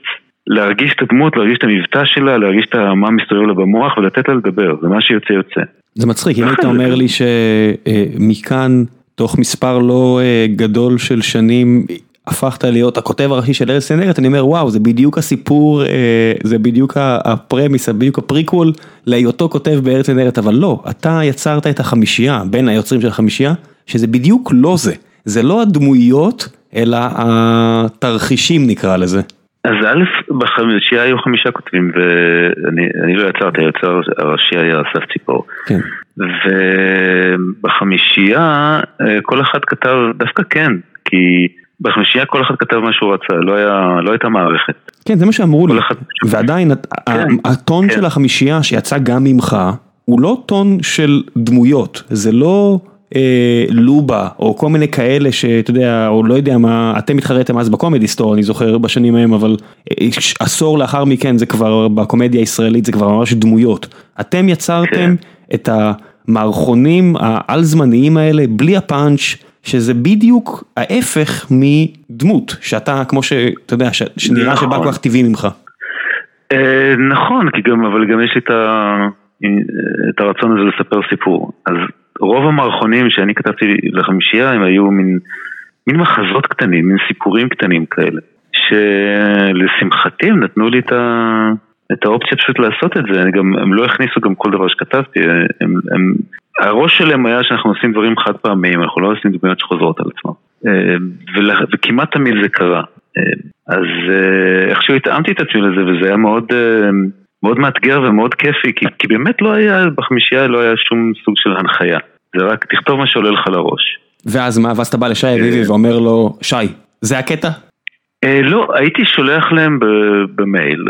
להרגיש את הדמות, להרגיש את המבטא שלה, להרגיש את מה מסתובב לה במוח ולתת לה לדבר, זה מה שיוצא יוצא. זה מצחיק, אם היית אומר לי שמכאן... תוך מספר לא אה, גדול של שנים הפכת להיות הכותב הראשי של ארץ נהדרת, אני אומר וואו זה בדיוק הסיפור, אה, זה בדיוק ה premise, בדיוק הפריקוול להיותו כותב בארץ נהדרת, אבל לא, אתה יצרת את החמישייה, בין היוצרים של החמישייה, שזה בדיוק לא זה, זה לא הדמויות, אלא התרחישים נקרא לזה. אז א', בחמישייה היו חמישה כותבים ואני לא יצרתי, היוצר הראשי היה אסף ציפור. כן. ובחמישייה אה, כל אחד כתב, דווקא כן, כי בחמישייה כל אחד כתב מה שהוא רצה, לא, היה, לא הייתה מערכת. כן, זה מה שאמרו לי, אחד... ועדיין כן, הטון כן. של החמישייה שיצא גם ממך, הוא לא טון של דמויות, זה לא לובה או כל מיני כאלה שאתה יודע, או לא יודע מה, אתם התחרתם אז בקומדי סטור, אני זוכר בשנים ההם, אבל אה, עשור לאחר מכן זה כבר, בקומדיה הישראלית זה כבר ממש דמויות. אתם יצרתם כן. את המערכונים העל זמניים האלה בלי הפאנץ', שזה בדיוק ההפך מדמות, שאתה כמו שאתה יודע, שנראה שבא כל כך טבעי ממך. אה, נכון, כי גם, אבל גם יש לי את הרצון הזה לספר סיפור. אז רוב המערכונים שאני כתבתי לחמישייה הם היו מין, מין מחזות קטנים, מין סיפורים קטנים כאלה. שלשמחתי הם נתנו לי את, ה... את האופציה פשוט לעשות את זה, גם, הם לא הכניסו גם כל דבר שכתבתי, הם, הם, הראש שלהם היה שאנחנו עושים דברים חד פעמיים, אנחנו לא עושים דמויות שחוזרות על עצמם. אה, וכמעט תמיד זה קרה. אה, אז אה, איכשהו התאמתי את עצמי לזה וזה היה מאוד, מאוד מאתגר ומאוד כיפי, כי, כי באמת לא היה, בחמישייה לא היה שום סוג של הנחיה. זה רק תכתוב מה שעולה לך לראש. ואז מה, ואז אתה בא לשי אביבי ואומר לו, שי, זה הקטע? לא, הייתי שולח להם במייל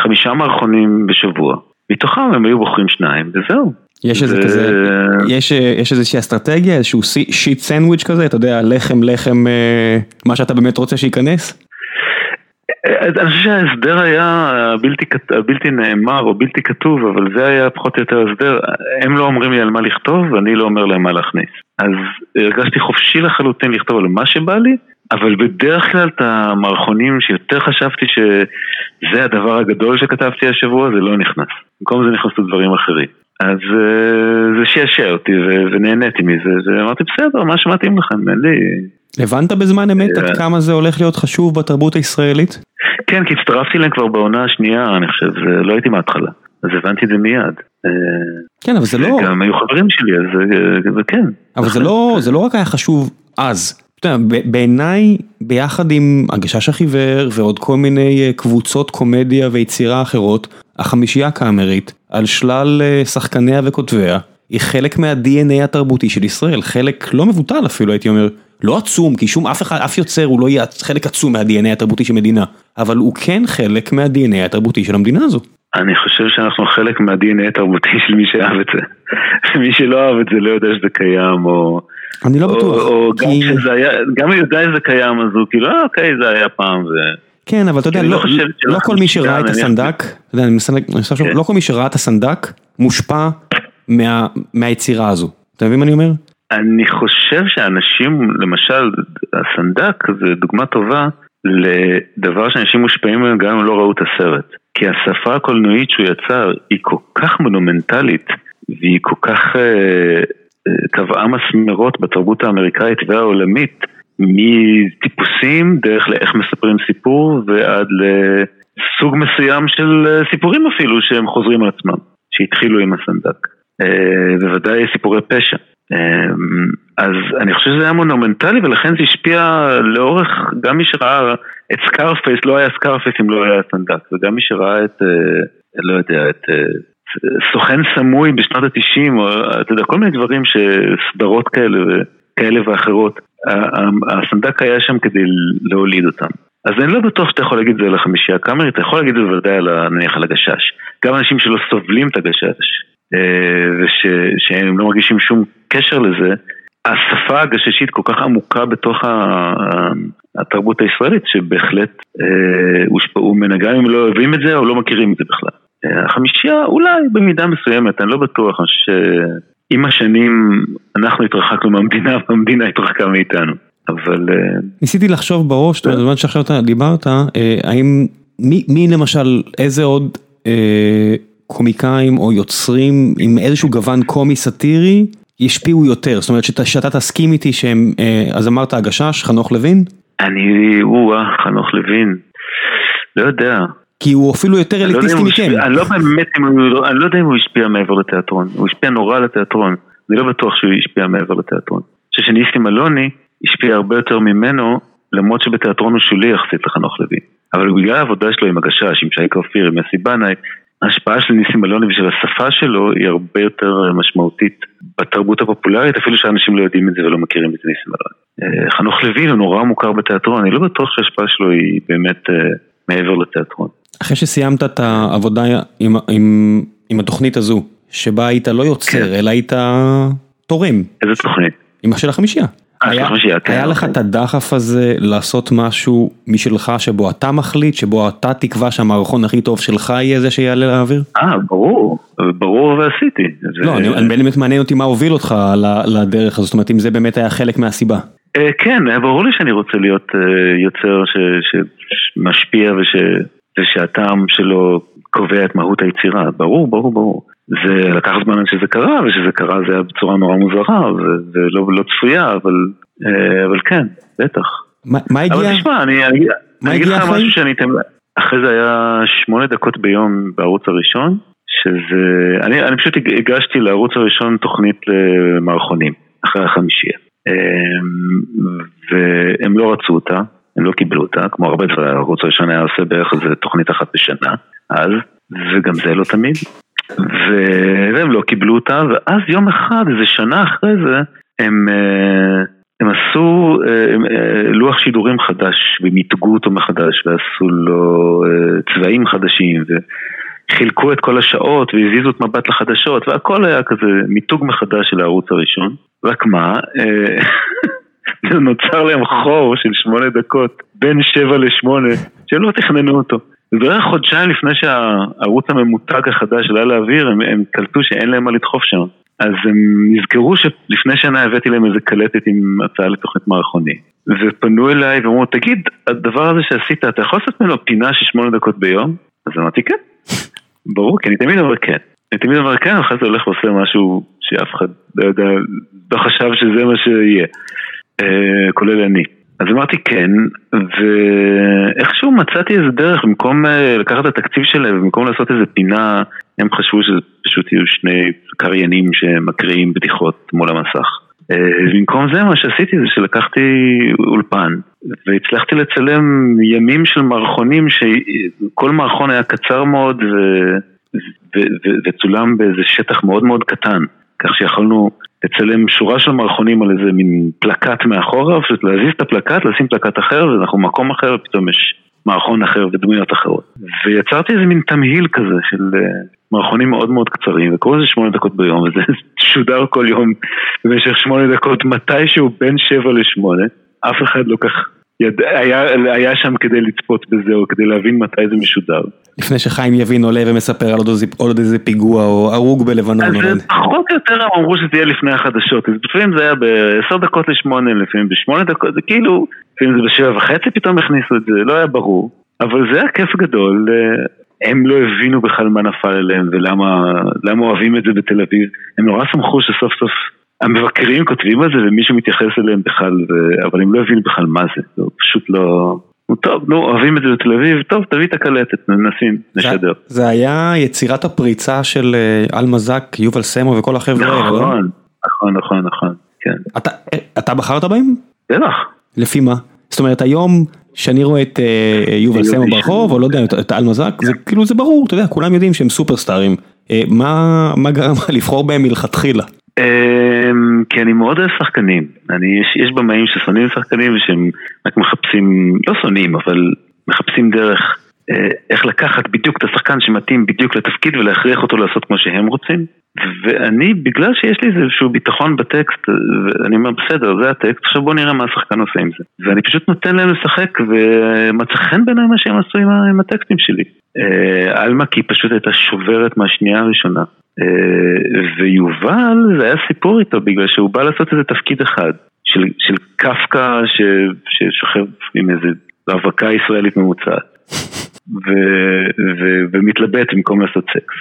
חמישה מערכונים בשבוע. מתוכם הם היו בוחרים שניים, וזהו. יש איזה כזה, יש, יש איזושהי אסטרטגיה, איזשהו שיט סנדוויץ' כזה, אתה יודע, לחם לחם, מה שאתה באמת רוצה שייכנס? אני חושב שההסדר היה הבלתי, הבלתי נאמר או בלתי כתוב, אבל זה היה פחות או יותר הסדר. הם לא אומרים לי על מה לכתוב, ואני לא אומר להם מה להכניס. אז הרגשתי חופשי לחלוטין לכתוב על מה שבא לי, אבל בדרך כלל את המערכונים שיותר חשבתי שזה הדבר הגדול שכתבתי השבוע, זה לא נכנס. במקום זה נכנסו דברים אחרים. אז זה שעשע אותי ונהניתי מזה, ואמרתי בסדר, מה שמתאים לכם, אין לי... הבנת בזמן אמת עד כמה זה הולך להיות חשוב בתרבות הישראלית? כן, כי הצטרפתי להם כבר בעונה השנייה, אני חושב, לא הייתי מההתחלה. אז הבנתי את זה מיד. כן, אבל זה לא... גם היו חברים שלי, אז כן. אבל זה לא, זה לא רק היה חשוב אז. בעיניי, ביחד עם הגשש החיוור ועוד כל מיני קבוצות קומדיה ויצירה אחרות, החמישייה הקאמרית, על שלל שחקניה וכותביה, היא חלק מה-DNA התרבותי של ישראל, חלק לא מבוטל אפילו הייתי אומר, לא עצום, כי שום אף אחד, אף יוצר הוא לא יהיה חלק עצום מה-DNA התרבותי של מדינה, אבל הוא כן חלק מה-DNA התרבותי של המדינה הזו. אני חושב שאנחנו חלק מה-DNA התרבותי של מי שאהב את זה. מי שלא אהב את זה לא יודע שזה קיים, או... אני לא בטוח. או גם שזה היה, גם אם יודע שזה קיים, אז הוא כאילו, אוקיי, זה היה פעם, ו... כן, אבל אתה יודע, לא, לא כל מי שראה את הסנדק, לחשוב, לא כל מי שראה את הסנדק מושפע מהיצירה הזו. אתה מבין מה אני אומר? אני חושב שאנשים, למשל, הסנדק זה דוגמה טובה לדבר שאנשים מושפעים מהם גם אם לא ראו את הסרט. כי השפה הקולנועית שהוא יצר היא כל כך מונומנטלית והיא כל כך אה, אה, קבעה מסמרות בתרבות האמריקאית והעולמית מטיפוסים דרך לאיך מספרים סיפור ועד לסוג מסוים של אה, סיפורים אפילו שהם חוזרים על עצמם, שהתחילו עם הסנדק. אה, בוודאי סיפורי פשע. אמ, אז אני חושב שזה היה מונומנטלי ולכן זה השפיע לאורך, גם מי שראה את סקארפייס, לא היה סקארפייס אם לא היה סנדק, וגם מי שראה את, אה, לא יודע, את אה, סוכן סמוי בשנות התשעים, או אתה יודע, כל מיני דברים שסדרות כאלה, כאלה ואחרות, הסנדק היה שם כדי להוליד אותם. אז אני לא בטוח שאתה יכול להגיד את זה על החמישייה הקאמרית, אתה יכול להגיד את זה בוודאי על, נניח על הגשש. גם אנשים שלא סובלים את הגשש, ושהם לא מרגישים שום קשר לזה, השפה הגששית כל כך עמוקה בתוך התרבות הישראלית, שבהחלט אה, הושפעו ממנה, גם אם לא אוהבים את זה או לא מכירים את זה בכלל. אה, החמישייה אולי במידה מסוימת, אני לא בטוח, אני חושב שעם השנים אנחנו התרחקנו מהמדינה והמדינה התרחקה מאיתנו, אבל... אה, ניסיתי לחשוב בראש, בזמן שעכשיו אתה דיברת, האם, מי, מי למשל, איזה עוד... קומיקאים או יוצרים עם איזשהו גוון קומי סאטירי ישפיעו יותר, זאת אומרת שאתה תסכים איתי שהם, אה, אז אמרת הגשש, חנוך לוין? אני, או-אה, חנוך לוין, לא יודע. כי הוא אפילו יותר לא אליטיסטי מכם. אני לא באמת, אני לא יודע אם הוא השפיע מעבר לתיאטרון, הוא השפיע נורא לתיאטרון, אני לא בטוח שהוא השפיע מעבר לתיאטרון. אני חושב שניסים אלוני השפיע הרבה יותר ממנו, למרות שבתיאטרון הוא שולי יחסית לחנוך לוין. אבל בגלל העבודה שלו עם הגשש, עם שי כפיר, עם יוסי בנאי, ההשפעה של ניסים אלוני ושל השפה שלו היא הרבה יותר משמעותית בתרבות הפופולרית, אפילו שאנשים לא יודעים את זה ולא מכירים את ניסים אלוני. אה, חנוך לוין הוא נורא מוכר בתיאטרון, אני לא בטוח שההשפעה שלו היא באמת אה, מעבר לתיאטרון. אחרי שסיימת את העבודה עם, עם, עם התוכנית הזו, שבה היית לא יוצר, כן. אלא היית תורם. איזה תוכנית? עם של החמישייה. היה, כן, היה לך את הדחף הזה לעשות משהו משלך שבו אתה מחליט, שבו אתה תקבע שהמערכון הכי טוב שלך יהיה זה שיעלה לאוויר? אה, ברור, ברור ועשיתי. לא, אני באמת מעניין אותי מה הוביל אותך לדרך הזאת, זאת אומרת אם זה באמת היה חלק מהסיבה. אה, כן, היה ברור לי שאני רוצה להיות אה, יוצר שמשפיע ושהטעם שלו קובע את מהות היצירה, ברור, ברור, ברור. זה לקח זמן עד שזה קרה, ושזה קרה זה היה בצורה נורא מוזרה, ולא לא צפויה, אבל, אה, אבל כן, בטח. מה, מה הגיע? אבל תשמע, אני, אני, אני אגיד לך משהו שאני אתן, אחרי זה היה שמונה דקות ביום בערוץ הראשון, שזה, אני, אני פשוט הגשתי לערוץ הראשון תוכנית למערכונים, אחרי החמישייה. אמ, והם לא רצו אותה, הם לא קיבלו אותה, כמו הרבה דברים, הערוץ הראשון היה עושה בערך איזה תוכנית אחת בשנה, אז, וגם זה לא תמיד. והם לא קיבלו אותה, ואז יום אחד, איזה שנה אחרי זה, הם, אה, הם עשו הם, אה, לוח שידורים חדש, ומיתגו אותו מחדש, ועשו לו צבעים חדשים, וחילקו את כל השעות, והזיזו את מבט לחדשות, והכל היה כזה מיתוג מחדש של הערוץ הראשון. רק מה, נוצר להם חור של שמונה דקות, בין שבע לשמונה, שלא תכננו אותו. ובערך חודשיים לפני שהערוץ הממותג החדש עלה לאוויר, הם, הם קלטו שאין להם מה לדחוף שם. אז הם נזכרו שלפני שנה הבאתי להם איזה קלטת עם הצעה לתוכנית מערכוני. ופנו אליי ואמרו, תגיד, הדבר הזה שעשית, אתה יכול לעשות ממנו פינה של שמונה דקות ביום? אז אמרתי, כן. ברור, כי אני תמיד אומר כן. אני תמיד אומר כן, ואחרי זה הולך ועושה משהו שאף אחד לא יודע, לא חשב שזה מה שיהיה. אה, כולל אני. אז אמרתי כן, ואיכשהו מצאתי איזה דרך, במקום אה, לקחת את התקציב שלהם, במקום לעשות איזה פינה, הם חשבו שזה פשוט יהיו שני קריינים שמקריאים בדיחות מול המסך. אה, במקום זה מה שעשיתי זה שלקחתי אולפן והצלחתי לצלם ימים של מערכונים שכל מערכון היה קצר מאוד ו... ו... ו... וצולם באיזה שטח מאוד מאוד קטן כך שיכולנו לצלם שורה של מערכונים על איזה מין פלקט מאחורה, פשוט להזיז את הפלקט, לשים פלקט אחר, ואנחנו במקום אחר, ופתאום יש מערכון אחר ודמויות אחרות. ויצרתי איזה מין תמהיל כזה של uh, מערכונים מאוד מאוד קצרים, וקוראים לזה שמונה דקות ביום, וזה שודר כל יום במשך שמונה דקות, מתישהו בין שבע לשמונה, אף אחד לא כך יד... היה, היה שם כדי לצפות בזה, או כדי להבין מתי זה משודר. לפני שחיים יבין עולה ומספר על עוד איזה, עוד איזה פיגוע או הרוג בלבנון. אז פחות או יותר אמרו שזה יהיה לפני החדשות, אז לפעמים זה היה בעשר דקות לשמונה, לפעמים בשמונה דקות, זה כאילו, לפעמים זה בשבע וחצי פתאום הכניסו את זה, לא היה ברור. אבל זה היה כיף גדול, אה, הם לא הבינו בכלל מה נפל עליהם ולמה אוהבים את זה בתל אביב. הם נורא שמחו שסוף סוף המבקרים כותבים על זה ומישהו מתייחס אליהם בכלל, ו... אבל הם לא הבינו בכלל מה זה, זה פשוט לא... טוב, נו, אוהבים את זה בתל אביב, טוב, תביא את הקלטת, נשים, נשדר. זה היה יצירת הפריצה של אה, אלמזק, יובל סמו וכל החבר'ה האלה, לא? נכון, נכון, נכון, נכון, כן. אתה, אה, אתה בחרת בהם? בטח. לפי מה? זאת אומרת, היום שאני רואה את אה, יובל סמו ברחוב, או לא יודע, את אלמזק, זה כאילו זה ברור, אתה יודע, כולם יודעים שהם סופרסטארים. מה גרם לך לבחור בהם מלכתחילה? אמ, כי אני מאוד אוהב שחקנים, אני, יש, יש במאים ששונאים שחקנים ושהם רק מחפשים, לא שונאים, אבל מחפשים דרך אה, איך לקחת בדיוק את השחקן שמתאים בדיוק לתפקיד ולהכריח אותו לעשות כמו שהם רוצים. ואני, בגלל שיש לי איזשהו ביטחון בטקסט, אני אומר בסדר, זה הטקסט, עכשיו בוא נראה מה השחקן עושה עם זה. ואני פשוט נותן להם לשחק, ומצא חן בעיניי מה שהם עשו עם, עם הטקסטים שלי. אה, עלמה כי פשוט הייתה שוברת מהשנייה הראשונה. אה, ויובל, זה היה סיפור איתו, בגלל שהוא בא לעשות איזה תפקיד אחד, של, של קפקא ששוכב עם איזה רווקה ישראלית ממוצעת. ו, ו, ומתלבט במקום לעשות סקס,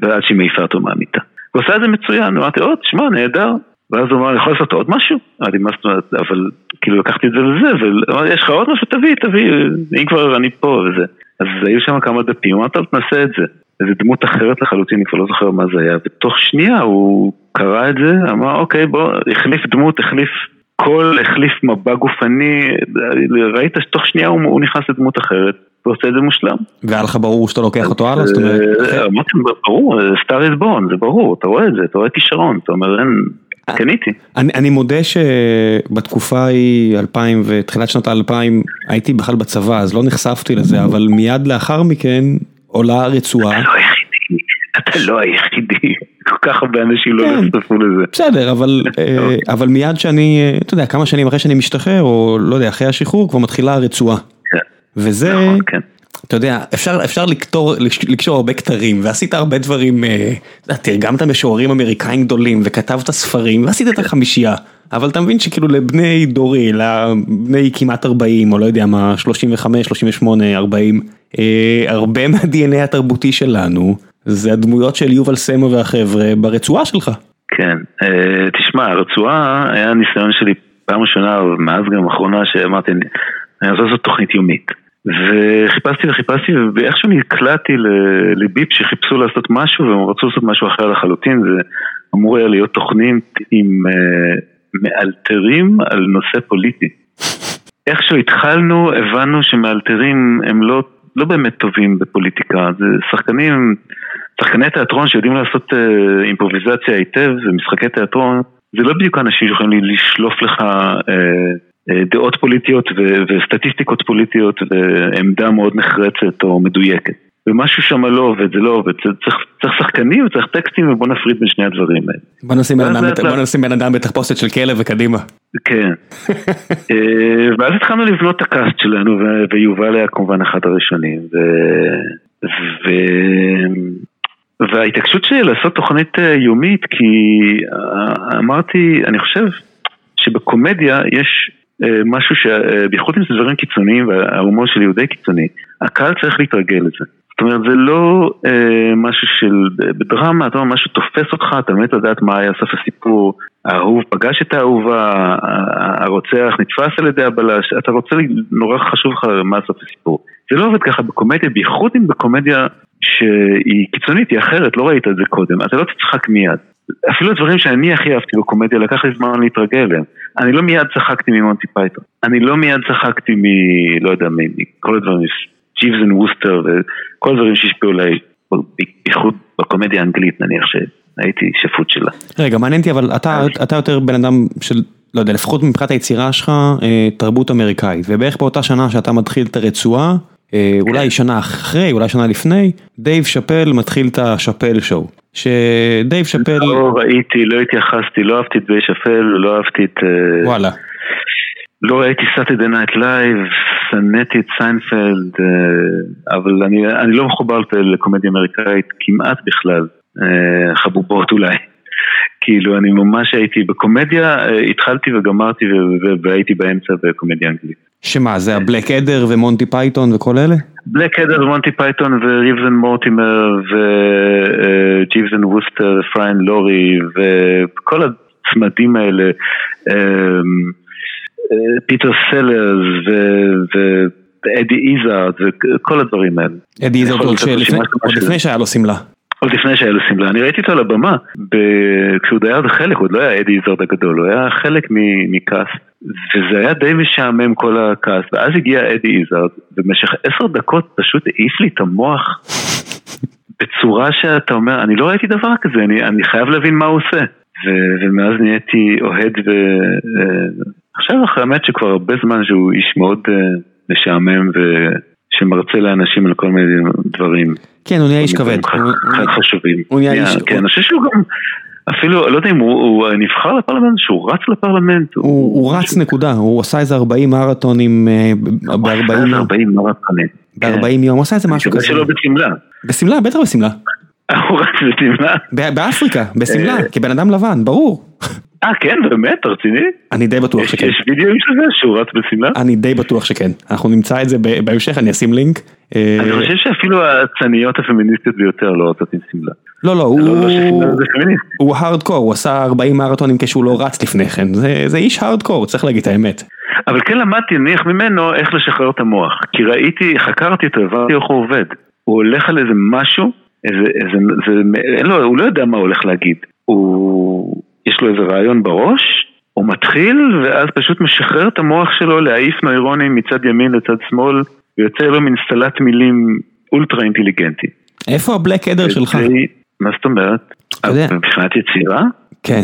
ועד שהיא מעיפה אותו מהמיטה. הוא עושה את זה מצוין, אמרתי, או, תשמע, נהדר. ואז הוא אמר, אני יכול לעשות עוד משהו? אמרתי, מה זאת אומרת, אבל כאילו לקחתי את זה וזה, ואמרתי, יש לך עוד משהו? תביא, תביא, אם כבר אני פה וזה. אז היו שם כמה דפים, אמרת, טוב, תנסה את זה. איזה דמות אחרת לחלוטין, אני כבר לא זוכר מה זה היה, ותוך שנייה הוא קרא את זה, אמר, אוקיי, בוא, החליף דמות, החליף קול, החליף מבע גופני, ראית שתוך שנייה הוא, הוא נכנס לדמות אחרת. ועושה את זה מושלם. והיה לך ברור שאתה לוקח אותו הלאה? זאת אומרת... אה, ברור, סטאר איז בון, זה ברור, אתה רואה את זה, אתה רואה כישרון, אתה אומר, אין... קניתי. אני, אני מודה שבתקופה ההיא, 2000 ותחילת שנות האלפיים, הייתי בכלל בצבא, אז לא נחשפתי לזה, אבל מיד לאחר מכן עולה רצועה. אתה לא היחידי, אתה לא היחידי, כל כך הרבה אנשים לא כן. נחשפו לזה. בסדר, אבל, אה, אבל מיד שאני, אתה יודע, כמה שנים אחרי שאני משתחרר, או לא יודע, אחרי השחרור, כבר מתחילה הרצועה. כן. וזה, נכון, כן. אתה יודע, אפשר, אפשר לקטור, לקשור הרבה כתרים, ועשית הרבה דברים, אה, תרגמת משוררים אמריקאים גדולים, וכתבת ספרים, ועשית את החמישייה, אבל אתה מבין שכאילו לבני דורי, לבני כמעט 40, או לא יודע מה, 35, 38, 40, אה, הרבה מה-DNA התרבותי שלנו, זה הדמויות של יובל סמו והחבר'ה ברצועה שלך. כן, אה, תשמע, הרצועה היה ניסיון שלי פעם ראשונה, מאז גם אחרונה, שאמרתי, אני רוצה לעשות תוכנית יומית. וחיפשתי וחיפשתי ואיכשהו נקלעתי לביפ שחיפשו לעשות משהו והם רצו לעשות משהו אחר לחלוטין זה אמור היה להיות תוכנית עם uh, מאלתרים על נושא פוליטי. איכשהו התחלנו הבנו שמאלתרים הם לא, לא באמת טובים בפוליטיקה, זה שחקנים, שחקני תיאטרון שיודעים לעשות אימפרוביזציה היטב ומשחקי תיאטרון, זה לא בדיוק אנשים שיכולים לשלוף לך דעות פוליטיות וסטטיסטיקות פוליטיות ועמדה מאוד נחרצת או מדויקת. ומשהו שם לא עובד, זה לא עובד, צריך, צריך שחקנים וצריך טקסטים ובוא נפריד בין שני הדברים האלה. בוא נשים בן אדם, נשים בן אדם בתחפושת של כלב וקדימה. כן. ואז התחלנו לבנות את הקאסט שלנו ויובל היה כמובן אחד הראשונים. ו... ו... וההתעקשות שלי לעשות תוכנית יומית כי אמרתי, אני חושב שבקומדיה יש משהו שבייחוד אם זה דברים קיצוניים וההומור שלי הוא די קיצוני, הקהל צריך להתרגל לזה. זאת אומרת זה לא אה, משהו של, בדרמה אתה אומר משהו תופס אותך, אתה באמת לדעת מה היה סוף הסיפור, האהוב פגש את האהובה, הרוצח נתפס על ידי הבלש, אתה רוצה, נורא חשוב לך מה סוף הסיפור. זה לא עובד ככה בקומדיה, בייחוד אם בקומדיה שהיא קיצונית, היא אחרת, לא ראית את זה קודם, אתה לא תצחק מיד. אפילו הדברים שאני הכי אהבתי בקומדיה, לקח לי זמן להתרגל אליהם. אני לא מיד צחקתי ממונטי פייתון. אני לא מיד צחקתי מ... לא יודע, מכל הדברים, Jeeves and Wooster וכל הדברים שהשפיעו עליי, בייחוד בקומדיה האנגלית נניח שהייתי שפוט שלה. רגע, מעניין אותי, אבל אתה, אתה יותר בן אדם של, לא יודע, לפחות מבחינת היצירה שלך, אה, תרבות אמריקאית, ובערך באותה שנה שאתה מתחיל את הרצועה, אולי שנה אחרי, אולי שנה לפני, דייב שאפל מתחיל את ה Chappelle Show. שדייב שאפל... לא ראיתי, לא התייחסתי, לא אהבתי את דייב שאפל, לא אהבתי את... אה, וואלה. לא ראיתי Saturday Night Live, שנאתי את סיינפלד, אה, אבל אני, אני לא מחובר לקומדיה אמריקאית כמעט בכלל, חבובות אולי. כאילו אני ממש הייתי בקומדיה, התחלתי וגמרתי והייתי באמצע בקומדיה אנגלית. שמה, זה ה Blackadder ומונטי פייתון וכל אלה? בלק אדר ומונטי פייתון וריבזן מורטימר וג'יבזן ווסטר ופריין לורי וכל הצמדים האלה, פיטר סלרס ואדי איזארד וכל הדברים האלה. אדי איזארד עוד לפני שהיה לו שמלה. עוד לפני שהיה לו שמלה, אני ראיתי אותו על הבמה, כשהוא דייר בחלק, הוא עוד לא היה אדי איזארד הגדול, הוא היה חלק מקאסט. וזה היה די משעמם כל הכעס, ואז הגיע אדי איזארד, במשך עשר דקות פשוט העיף לי את המוח בצורה שאתה אומר, אני לא ראיתי דבר כזה, אני, אני חייב להבין מה הוא עושה. ו, ומאז נהייתי אוהד, ועכשיו אה, אחרי האמת שכבר הרבה זמן שהוא איש מאוד uh, משעמם ושמרצה לאנשים על כל מיני דברים. כן, הוא נהיה איש כבד. חשובים. הוא נהיה איש... כן, אני חושב שהוא גם... אפילו, לא יודע אם הוא, הוא נבחר לפרלמנט, שהוא רץ לפרלמנט. הוא, הוא, הוא רץ נקודה, הוא עשה איזה 40 מרתונים ב-40 יום. 40 מרתונים. ב-40 יום, הוא עשה איזה משהו כזה. שלו בשמלה. בשמלה, בטח בשמלה. הוא רץ בשמלה. באפריקה, בשמלה, אה. כבן אדם לבן, ברור. אה כן באמת רציני? אני די בטוח שכן. יש וידאוים של זה שהוא רץ בשמלה? אני די בטוח שכן, אנחנו נמצא את זה בהמשך, אני אשים לינק. אה, אני חושב שאפילו הצניות הפמיניסטיות ביותר לא רצות עם שמלה. לא לא, הוא הארדקור, הוא עשה 40 מרתונים כשהוא לא רץ לפני כן, זה איש הארדקור, צריך להגיד את האמת. אבל כן למדתי נניח ממנו איך לשחרר את המוח, כי ראיתי, חקרתי אותו, הבנתי איך הוא עובד. הוא הולך על איזה משהו, איזה, איזה, זה, לו, הוא לא יודע מה הוא הולך להגיד. הוא, יש לו איזה רעיון בראש, הוא מתחיל ואז פשוט משחרר את המוח שלו להעיף נוירונים מצד ימין לצד שמאל, ויוצא לו מין סלט מילים אולטרה אינטליגנטי. איפה הבלק אדר שלך? מה זאת אומרת? מבחינת יצירה? כן.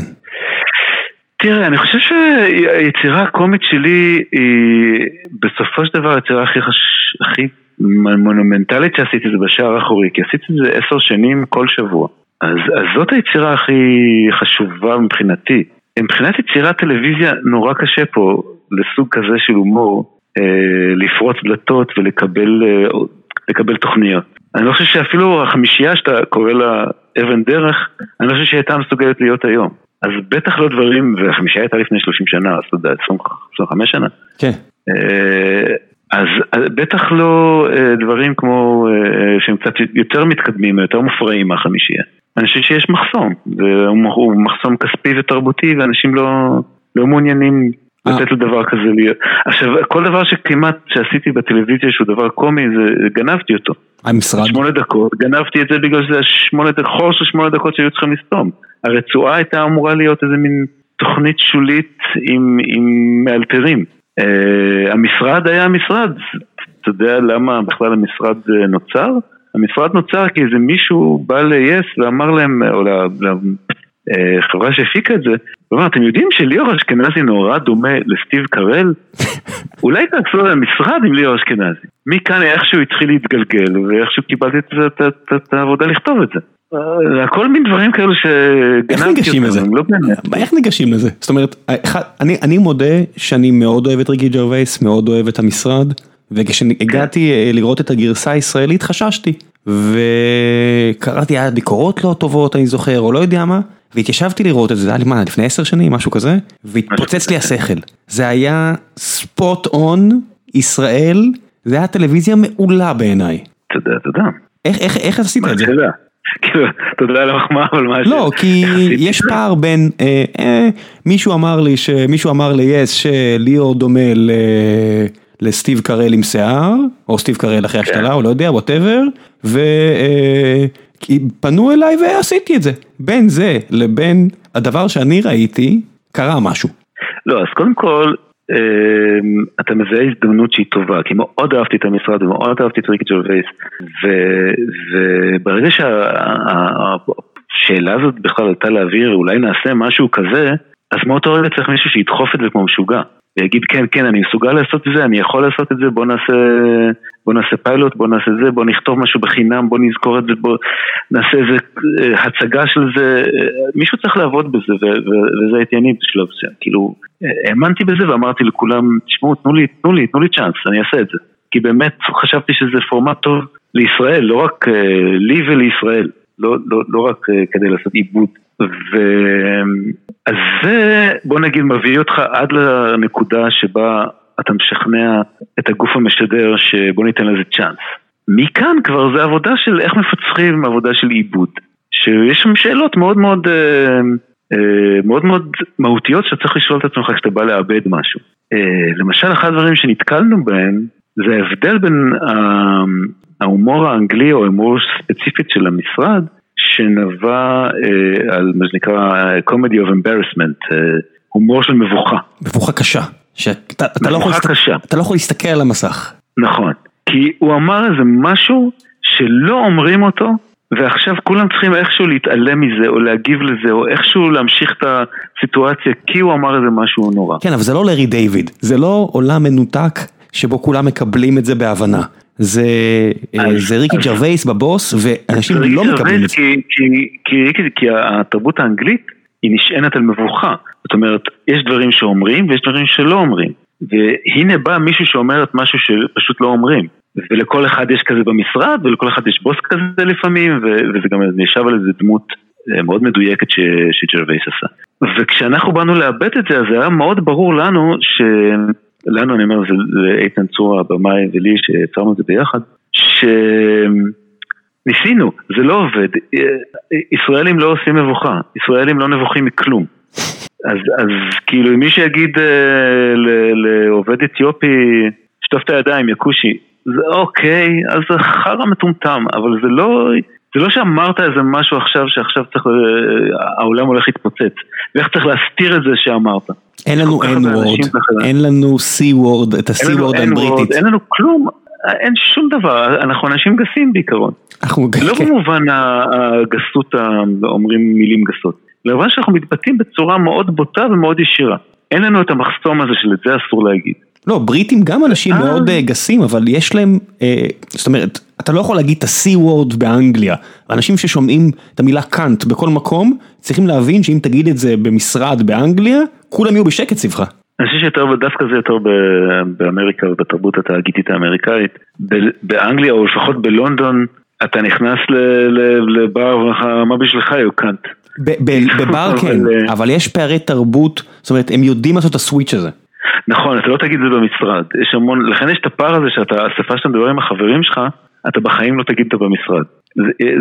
תראה, אני חושב שהיצירה הקומית שלי היא בסופו של דבר היצירה הכי, חש... הכי מונומנטלית שעשיתי זה בשער האחורי, כי עשיתי את זה עשר שנים כל שבוע. אז, אז זאת היצירה הכי חשובה מבחינתי. מבחינת יצירת טלוויזיה נורא קשה פה לסוג כזה של הומור אה, לפרוץ דלתות ולקבל אה, תוכניות. אני לא חושב שאפילו החמישייה שאתה קורא לה אבן דרך, אני לא חושב שהיא הייתה מסוגלת להיות היום. אז בטח לא דברים, והחמישייה הייתה לפני 30 שנה, אז אתה יודע, 25 שנה. כן. אה, אז בטח לא אה, דברים כמו אה, שהם קצת יותר מתקדמים, יותר מופרעים מהחמישייה. אני חושב שיש מחסום, והוא מחסום כספי ותרבותי ואנשים לא, לא מעוניינים לתת לדבר כזה להיות. עכשיו, כל דבר שכמעט שעשיתי בטלוויזיה שהוא דבר קומי, זה גנבתי אותו. המשרד? שמונה דקות, גנבתי את זה בגלל שזה שמונה דקות, חור של שמונה דקות שהיו צריכים לסתום. הרצועה הייתה אמורה להיות איזה מין תוכנית שולית עם, עם מאלתרים. Uh, המשרד היה המשרד, אתה יודע למה בכלל המשרד uh, נוצר? המשרד נוצר כי איזה מישהו בא ל-yes ואמר להם, או לחברה שהפיקה את זה, הוא אמר, אתם יודעים שליאור אשכנזי נורא דומה לסטיב קרל? אולי תעשו למשרד עם ליאור אשכנזי. מכאן איכשהו התחיל להתגלגל, ואיכשהו קיבלתי את העבודה לכתוב את זה. הכל מין דברים כאלו שגנבתי לזה? לא באמת. איך ניגשים לזה? זאת אומרת, אני, אני מודה שאני מאוד אוהב את ריקי ג'רווייס, מאוד אוהב את המשרד, וכשהגעתי אה, לראות את הגרסה הישראלית חששתי, וקראתי היה ביקורות לא טובות אני זוכר, או לא יודע מה, והתיישבתי לראות את זה, זה היה לי מה, לפני עשר שנים, משהו כזה, והתפוצץ לי השכל. זה היה ספוט און, ישראל, זה היה טלוויזיה מעולה בעיניי. תודה, תודה. איך, איך, איך עשית את זה? כאילו, תודה על המחמאה, אבל מה לא, כי יש פער בין, אה, אה, מישהו אמר לי, מישהו אמר לי, יס, שליאור דומה ל... לסטיב קרל עם שיער, או סטיב קרל אחרי כן. השתלה, או לא יודע, whatever, ופנו אליי ועשיתי את זה. בין זה לבין הדבר שאני ראיתי, קרה משהו. לא, אז קודם כל, אמ, אתה מזהה הזדמנות שהיא טובה, כי מאוד אהבתי את המשרד ומאוד אהבתי את ריקי ג'רווייס, וברגע שהשאלה הזאת בכלל עלתה לאוויר, אולי נעשה משהו כזה, אז מאותו רגע צריך מישהו שידחוף את זה כמו משוגע. ויגיד כן, כן, אני מסוגל לעשות את זה, אני יכול לעשות את זה, בוא נעשה, בוא נעשה פיילוט, בוא נעשה זה, בוא נכתוב משהו בחינם, בוא נזכור את זה, בוא נעשה איזה אה, הצגה של זה, מישהו צריך לעבוד בזה, וזה הייתי אני בשלב זה, כאילו, האמנתי בזה ואמרתי לכולם, תשמעו, תנו לי, תנו לי, תנו לי צ'אנס, אני אעשה את זה. כי באמת חשבתי שזה פורמט טוב לישראל, לא רק אה, לי ולישראל, לא, לא, לא רק אה, כדי לעשות עיבוד. ו... אז זה, בוא נגיד, מביא אותך עד לנקודה שבה אתה משכנע את הגוף המשדר שבוא ניתן לזה צ'אנס. מכאן כבר זה עבודה של איך מפצחים עבודה של עיבוד. שיש שם שאלות מאוד מאוד, אה, אה, מאוד מאוד מהותיות שאתה צריך לשאול את עצמך כשאתה בא לאבד משהו. אה, למשל, אחד הדברים שנתקלנו בהם זה ההבדל בין ההומור האנגלי או ההומור ספציפית של המשרד שנבע אה, על מה שנקרא comedy of embarrassment, אה, הומור של מבוכה. מבוכה קשה. שאתה אתה לא, קשה. אתה לא יכול להסתכל על המסך. נכון, כי הוא אמר איזה משהו שלא אומרים אותו ועכשיו כולם צריכים איכשהו להתעלם מזה או להגיב לזה או איכשהו להמשיך את הסיטואציה כי הוא אמר איזה משהו נורא. כן אבל זה לא לארי דיוויד, זה לא עולם מנותק שבו כולם מקבלים את זה בהבנה. זה אה, זה ריקי ג'רווייס בבוס ואנשים לא מקבלים את זה. כי התרבות האנגלית היא נשענת על מבוכה. זאת אומרת, יש דברים שאומרים ויש דברים שלא אומרים. והנה בא מישהו שאומר את משהו שפשוט לא אומרים. ולכל אחד יש כזה במשרד ולכל אחד יש בוס כזה לפעמים וזה גם נשב על איזה דמות אה, מאוד מדויקת שג'רווייס עשה. וכשאנחנו באנו לאבד את זה אז זה היה מאוד ברור לנו ש... לנו, אני אומר, לאיתן צור הבמאי ולי, שיצרנו את זה ביחד, שניסינו, זה לא עובד. ישראלים לא עושים מבוכה, ישראלים לא נבוכים מכלום. אז, אז כאילו, מי שיגיד אה, לעובד אתיופי, שטוף את הידיים, יקושי, זה אוקיי, אז זה חרא מטומטם, אבל זה לא... זה לא שאמרת איזה משהו עכשיו שעכשיו צריך, אה, העולם הולך להתפוצץ, ואיך צריך להסתיר את זה שאמרת. אין לנו N-word, אין לנו C-word, את ה-C-word הבריטית. אין לנו כלום, אין שום דבר, אנחנו אנשים גסים בעיקרון. לא כן. במובן הגסות, אומרים מילים גסות, במובן שאנחנו מתבטאים בצורה מאוד בוטה ומאוד ישירה. אין לנו את המחסום הזה של את זה אסור להגיד. לא, בריטים גם אנשים אה. מאוד אה, גסים, אבל יש להם, זאת אומרת, אתה לא יכול להגיד את ה-C-word באנגליה. אנשים ששומעים את המילה קאנט בכל מקום, צריכים להבין שאם תגיד את זה במשרד באנגליה, כולם יהיו בשקט סביבך. אני חושב שיותר, דווקא זה יותר באמריקה ובתרבות התאגידית האמריקאית. באנגליה, או לפחות בלונדון, אתה נכנס לבר ואומר מה בשבילך יהיו קאנט. בבר כן, אה, אבל יש פערי תרבות, זאת אומרת, הם יודעים לעשות את הסוויץ' הזה. נכון, אתה לא תגיד את זה במשרד. יש המון, לכן יש את הפער הזה שאתה, השפה שאתה מדבר עם החברים שלך, אתה בחיים לא תגיד אותה במשרד.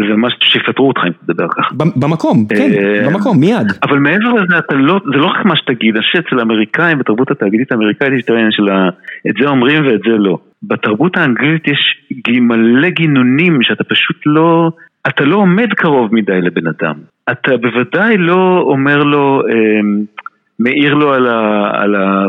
זה, משהו שיפטרו אותך אם תדבר ככה. במקום, כן, אה, במקום, מיד. אבל מעבר לזה, אתה לא, זה לא רק מה שתגיד, אני חושב אצל האמריקאים, בתרבות התאגידית האמריקאית יש את העניין של ה... את זה אומרים ואת זה לא. בתרבות האנגלית יש מלא גינונים שאתה פשוט לא... אתה לא עומד קרוב מדי לבן אדם. אתה בוודאי לא אומר לו... מעיר לו על ה... על ה...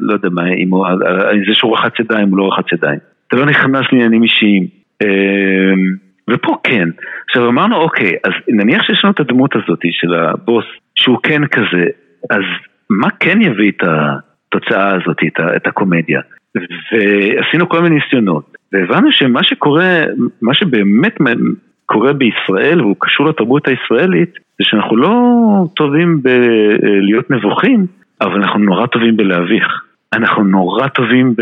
לא יודע מה, אם הוא... על זה שהוא רחץ ידיים, הוא לא רחץ ידיים. אתה לא נכנס לעניינים אישיים. אמ, ופה כן. עכשיו אמרנו, אוקיי, אז נניח שיש לנו את הדמות הזאת של הבוס, שהוא כן כזה, אז מה כן יביא את התוצאה הזאת, את, הקומדיה? ועשינו כל מיני ניסיונות, והבנו שמה שקורה, מה שבאמת קורה בישראל, והוא קשור לתרבות הישראלית, זה שאנחנו לא טובים בלהיות נבוכים, אבל אנחנו נורא טובים בלהביך. אנחנו נורא טובים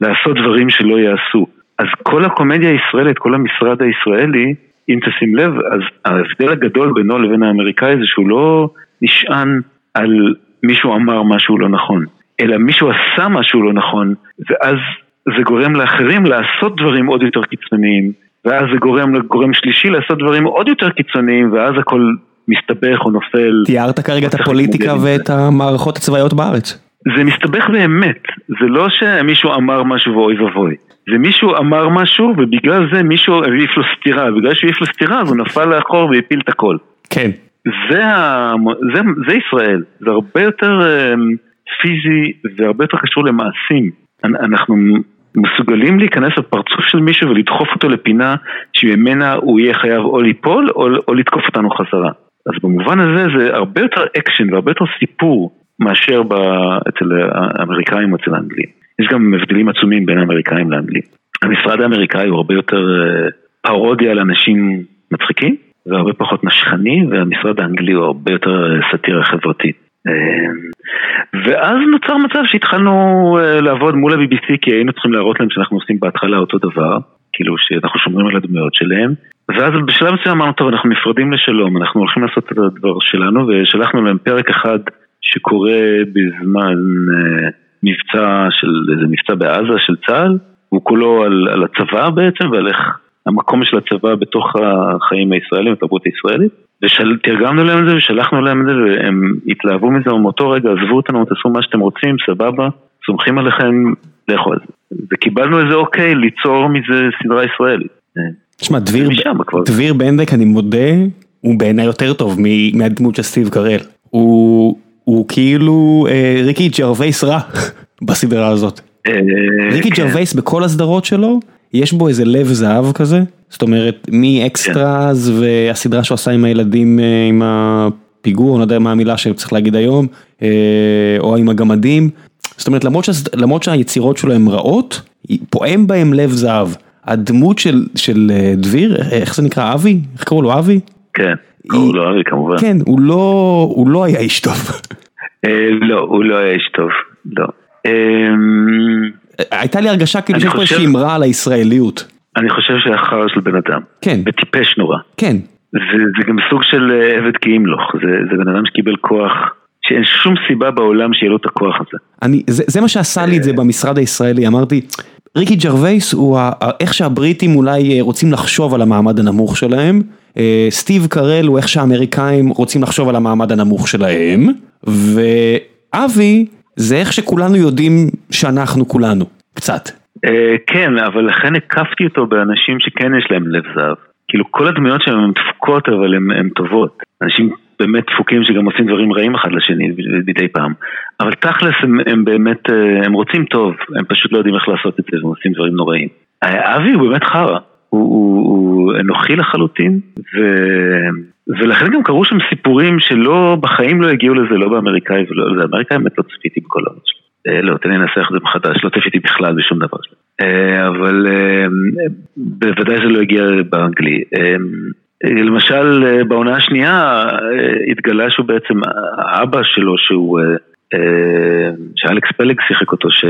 בלעשות דברים שלא יעשו. אז כל הקומדיה הישראלית, כל המשרד הישראלי, אם תשים לב, אז ההבדל הגדול בינו לבין האמריקאי זה שהוא לא נשען על מישהו אמר משהו לא נכון, אלא מישהו עשה משהו לא נכון, ואז זה גורם לאחרים לעשות דברים עוד יותר קיצוניים, ואז זה גורם לגורם שלישי לעשות דברים עוד יותר קיצוניים, ואז הכל מסתבך או נופל. תיארת כרגע את הפוליטיקה ואת המערכות הצבאיות בארץ. זה מסתבך באמת, זה לא שמישהו אמר משהו ואוי ואבוי. זה מישהו אמר משהו ובגלל זה מישהו העיף לו סטירה, בגלל שהוא העיף לו סטירה אז הוא נפל לאחור והפיל את הכל. כן. זה, ה... זה, זה ישראל, זה הרבה יותר um, פיזי והרבה יותר קשור למעשים. אנחנו מסוגלים להיכנס לפרצוף של מישהו ולדחוף אותו לפינה שממנה הוא יהיה חייב או ליפול או, או לתקוף אותנו חזרה. אז במובן הזה זה הרבה יותר אקשן והרבה יותר סיפור מאשר ב... אצל האמריקאים או אצל האנגלים. יש גם הבדלים עצומים בין האמריקאים לאנגלים. המשרד האמריקאי הוא הרבה יותר אה, פרודיה על אנשים מצחיקים והרבה פחות נשכני והמשרד האנגלי הוא הרבה יותר אה, סאטירה חברתית. אה, ואז נוצר מצב שהתחלנו לעבוד מול ה-BBC כי היינו צריכים להראות להם שאנחנו עושים בהתחלה אותו דבר, כאילו שאנחנו שומרים על הדמויות שלהם, ואז בשלב מסוים אמרנו, טוב, אנחנו נפרדים לשלום, אנחנו הולכים לעשות את הדבר שלנו, ושלחנו להם פרק אחד שקורה בזמן אה, מבצע של, איזה מבצע בעזה של צה"ל, הוא כולו על, על הצבא בעצם ועל איך המקום של הצבא בתוך החיים הישראלים, התרבות הישראלית. ותרגמנו להם את זה ושלחנו להם את זה והם התלהבו מזה, ומאותו רגע עזבו אותנו, תעשו מה שאתם רוצים, סבבה, סומכים עליכם, לכו על זה. וקיבלנו איזה אוקיי ליצור מזה סדרה ישראלית. תשמע, דביר, דביר בנדק, אני מודה, הוא בעיניי יותר טוב מהדמות של סטיב קרל. הוא... הוא כאילו אה, ריקי ג'רווייס רע בסדרה הזאת. אה, ריקי כן. ג'רווייס בכל הסדרות שלו, יש בו איזה לב זהב כזה, זאת אומרת מ Extras כן. והסדרה שהוא עשה עם הילדים אה, עם הפיגור, אני לא יודע מה המילה שצריך להגיד היום, או עם הגמדים, זאת אומרת למרות, שה, למרות שהיצירות שלו הן רעות, פועם בהם לב זהב. הדמות של, של דביר, איך זה נקרא, אבי? איך קראו לו אבי? כן. קראו לו אבי כמובן. כן, הוא לא, הוא לא היה איש טוב. אה, לא, הוא לא היה איש טוב, לא. אמ, הייתה לי הרגשה כאילו שיש פה איזושהי אמרה על הישראליות. אני חושב שהיה חרא של בן אדם. כן. וטיפש נורא. כן. זה גם סוג של אה, עבד כי ימלוך, זה בן אדם שקיבל כוח. שאין שום סיבה בעולם שיהיה לו את הכוח הזה. אני, זה, זה מה שעשה לי את זה במשרד הישראלי, אמרתי, ריקי ג'רווייס הוא איך שהבריטים אולי רוצים לחשוב על המעמד הנמוך שלהם, אה, סטיב קרל הוא איך שהאמריקאים רוצים לחשוב על המעמד הנמוך שלהם, ואבי זה איך שכולנו יודעים שאנחנו כולנו, קצת. אה, כן, אבל לכן הקפתי אותו באנשים שכן יש להם לב זהב. כאילו כל הדמויות שלהם הן דפוקות אבל הן טובות. אנשים באמת דפוקים שגם עושים דברים רעים אחד לשני מדי פעם. אבל תכלס הם, הם באמת, אה, הם רוצים טוב, הם פשוט לא יודעים איך לעשות את זה, הם עושים דברים נוראים. אבי הוא באמת חרא. הוא, הוא, הוא אנוכי לחלוטין, ו... ולכן גם קרו שם סיפורים שלא, בחיים לא הגיעו לזה, לא באמריקאי ולא לזה, באמריקאי באמת לא צפיתי בכל העולם שלו. אה, לא, תן לי לנסח את זה מחדש, לא צפיתי בכלל בשום דבר שלו. אה, אבל אה, בוודאי זה לא הגיע באנגלי. למשל, בעונה השנייה התגלה שהוא בעצם, האבא שלו שהוא, שאלכס פלג שיחק אותו, ש...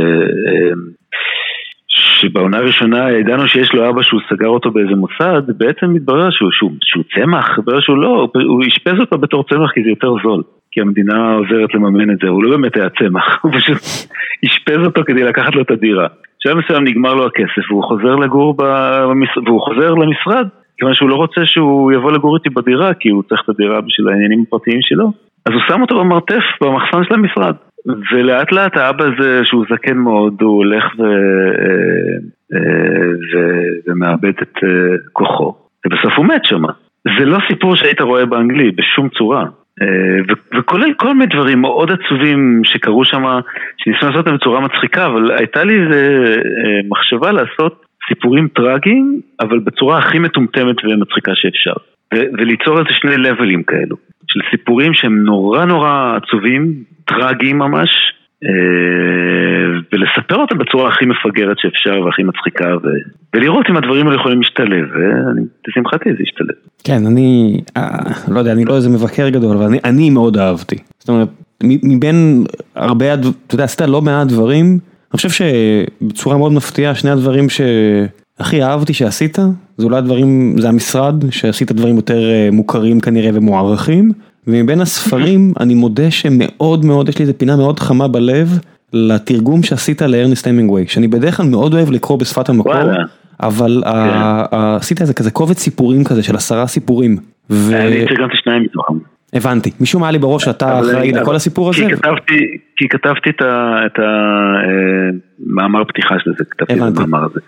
שבעונה הראשונה ידענו שיש לו אבא שהוא סגר אותו באיזה מוסד, בעצם מתברר שהוא, שהוא, שהוא צמח, מתברר שהוא לא, הוא אשפז אותו בתור צמח כי זה יותר זול, כי המדינה עוזרת לממן את זה, הוא לא באמת היה צמח, הוא פשוט אשפז אותו כדי לקחת לו את הדירה. בשלב מסוים נגמר לו הכסף והוא חוזר לגור במש... והוא חוזר למשרד, כיוון שהוא לא רוצה שהוא יבוא לגור איתי בדירה, כי הוא צריך את הדירה בשביל העניינים הפרטיים שלו, אז הוא שם אותו במרתף במחסן של המשרד. ולאט לאט האבא הזה, שהוא זקן מאוד, הוא הולך ו... אה, אה, ו... ומאבד את אה, כוחו, ובסוף הוא מת שם. זה לא סיפור שהיית רואה באנגלי בשום צורה. ו- וכולל כל מיני דברים מאוד עצובים שקרו שם, שניסינו לעשות אותם בצורה מצחיקה, אבל הייתה לי איזה מחשבה לעשות סיפורים טראגיים, אבל בצורה הכי מטומטמת ומצחיקה שאפשר. וליצור איזה שני לבלים כאלו, של סיפורים שהם נורא נורא עצובים, טראגיים ממש, אה, ולספר אותם בצורה הכי מפגרת שאפשר והכי מצחיקה ו... ולראות אם הדברים האלה יכולים להשתלב, ולשמחתי זה ישתלב. כן, אני אה, לא יודע, אני לא איזה מבקר גדול, אבל אני, אני מאוד אהבתי. זאת אומרת, מבין הרבה, אתה יודע, עשית לא מעט דברים, אני חושב שבצורה מאוד מפתיעה, שני הדברים שהכי אהבתי שעשית, זה אולי הדברים, זה המשרד, שעשית דברים יותר אה, מוכרים כנראה ומוערכים. ומבין הספרים אני מודה שמאוד מאוד יש לי איזה פינה מאוד חמה בלב לתרגום שעשית לארנסט המינגווי שאני בדרך כלל מאוד אוהב לקרוא בשפת המקור אבל כן. עשית איזה כזה קובץ סיפורים כזה של עשרה סיפורים. אני תרגמתי שניים מתוכם. הבנתי, משום מה היה לי בראש שאתה אחראי לכל הסיפור הזה? כי כתבתי את המאמר פתיחה של זה, כתבתי את המאמר הזה.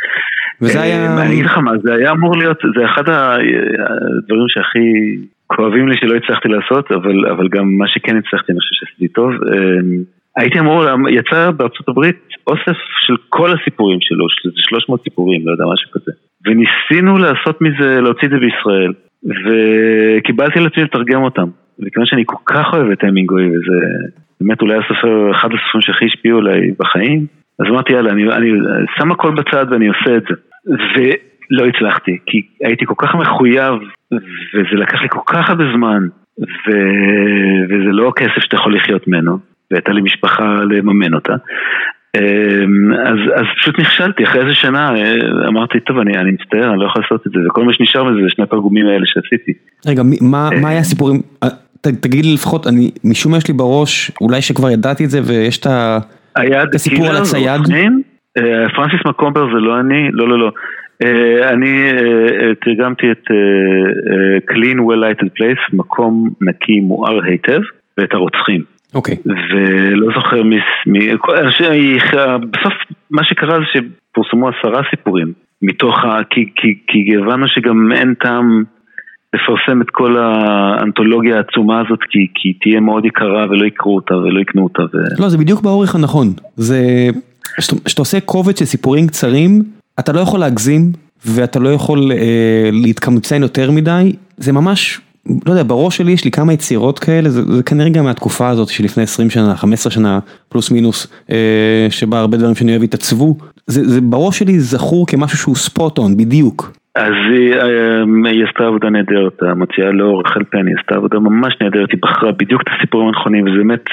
וזה אה, היה... אני אגיד לך מה, זה היה אמור להיות, זה אחד הדברים שהכי כואבים לי שלא הצלחתי לעשות, אבל, אבל גם מה שכן הצלחתי אני חושב שעשיתי טוב. אמ, הייתי אמור, יצא בארצות הברית אוסף של כל הסיפורים שלו, שזה 300 סיפורים, לא יודע, משהו כזה. וניסינו לעשות מזה, להוציא את זה בישראל, וקיבלתי על עצמי לתרגם אותם. וכיוון שאני כל כך אוהב את המינגוי, וזה באמת אולי הספר, אחד הספרים שהכי השפיעו עליי בחיים, אז אמרתי יאללה, אני, אני שם הכל בצד ואני עושה את זה. ולא הצלחתי, כי הייתי כל כך מחויב וזה לקח לי כל כך הרבה זמן, ו... וזה לא כסף שאתה יכול לחיות ממנו, והייתה לי משפחה לממן אותה. אמ, אז, אז פשוט נכשלתי, אחרי איזה שנה אה, אמרתי, טוב, אני, אני מצטער, אני לא יכול לעשות את זה, וכל מה שנשאר מזה זה שני התרגומים האלה שעשיתי. רגע, מה, מה היה הסיפורים, אה, ת, תגיד לי לפחות, אני, משום מה יש לי בראש, אולי שכבר ידעתי את זה, ויש את הסיפור על הצייד. אה, פרנסיס מקומבר זה לא אני, לא, לא, לא. אה, אני אה, תרגמתי את Clean Well Lighted Place, מקום נקי מואר היטב, ואת הרוצחים. אוקיי. Okay. ולא זוכר מי, מי, בסוף מה שקרה זה שפורסמו עשרה סיפורים מתוך ה... כי, כי, כי הבנו שגם אין טעם לפרסם את כל האנתולוגיה העצומה הזאת כי, כי תהיה מאוד יקרה ולא יקראו אותה ולא יקנו אותה. ו... לא, זה בדיוק באורך הנכון. זה... כשאתה עושה קובץ של סיפורים קצרים, אתה לא יכול להגזים ואתה לא יכול אה, להתקמצן יותר מדי, זה ממש, לא יודע, בראש שלי יש לי כמה יצירות כאלה, זה, זה כנראה גם מהתקופה הזאת שלפני 20 שנה, 15 שנה, פלוס מינוס, אה, שבה הרבה דברים שאני אוהב התעצבו, זה, זה בראש שלי זכור כמשהו שהוא ספוט און, בדיוק. אז היא, אה, היא עשתה עבודה נהדרת, המוציאה לאור רחל פן, היא עשתה עבודה ממש נהדרת, היא בחרה בדיוק את הסיפורים הנכונים, וזה באמת,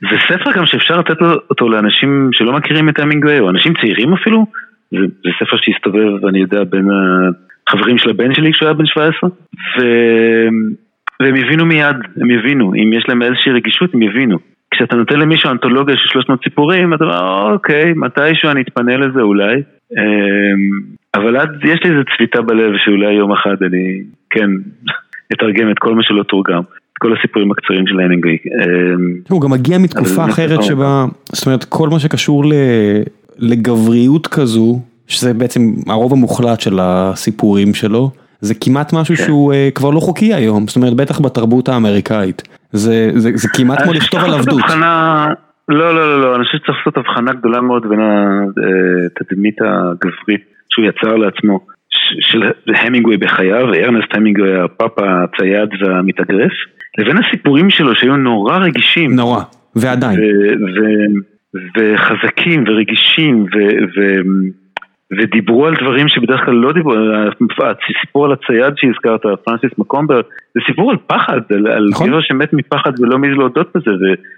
זה ספר גם שאפשר לתת אותו לאנשים שלא מכירים את המינגווי, או אנשים צעירים אפילו, זה, זה ספר שהסתובב, אני יודע, בין החברים של הבן שלי כשהוא היה בן 17, ו... והם הבינו מיד, הם הבינו, אם יש להם איזושהי רגישות, הם יבינו. כשאתה נותן למישהו אנתולוגיה של 300 סיפורים, אתה אומר, אוקיי, מתישהו אני אתפנה לזה אולי. אבל עד, יש לי איזו צביטה בלב שאולי יום אחד אני, כן, אתרגם את כל מה שלא תורגם. את כל הסיפורים הקצרים של הנינגווי. אמ, הוא גם מגיע מתקופה אחרת שבה, זאת אומרת, כל מה שקשור לגבריות כזו, שזה בעצם הרוב המוחלט של הסיפורים שלו, זה כמעט משהו כן. שהוא uh, כבר לא חוקי היום, זאת אומרת בטח בתרבות האמריקאית, זה, זה, זה כמעט כמו לכתוב על עבדות. לא, לא, לא, לא, אני חושב שצריך לעשות הבחנה גדולה מאוד בין התדמית הגברית שהוא יצר לעצמו, של המינגווי בחייו, ארנסט המינגווי הפאפה הצייד והמתאגרף, לבין הסיפורים שלו שהיו נורא רגישים. נורא, ועדיין. וחזקים ורגישים ו, ו, ודיברו על דברים שבדרך כלל לא דיברו, הסיפור על הצייד שהזכרת, פרנסיס מקומבר, זה סיפור על פחד, על, נכון. גבר שמת מפחד ולא מעז להודות בזה,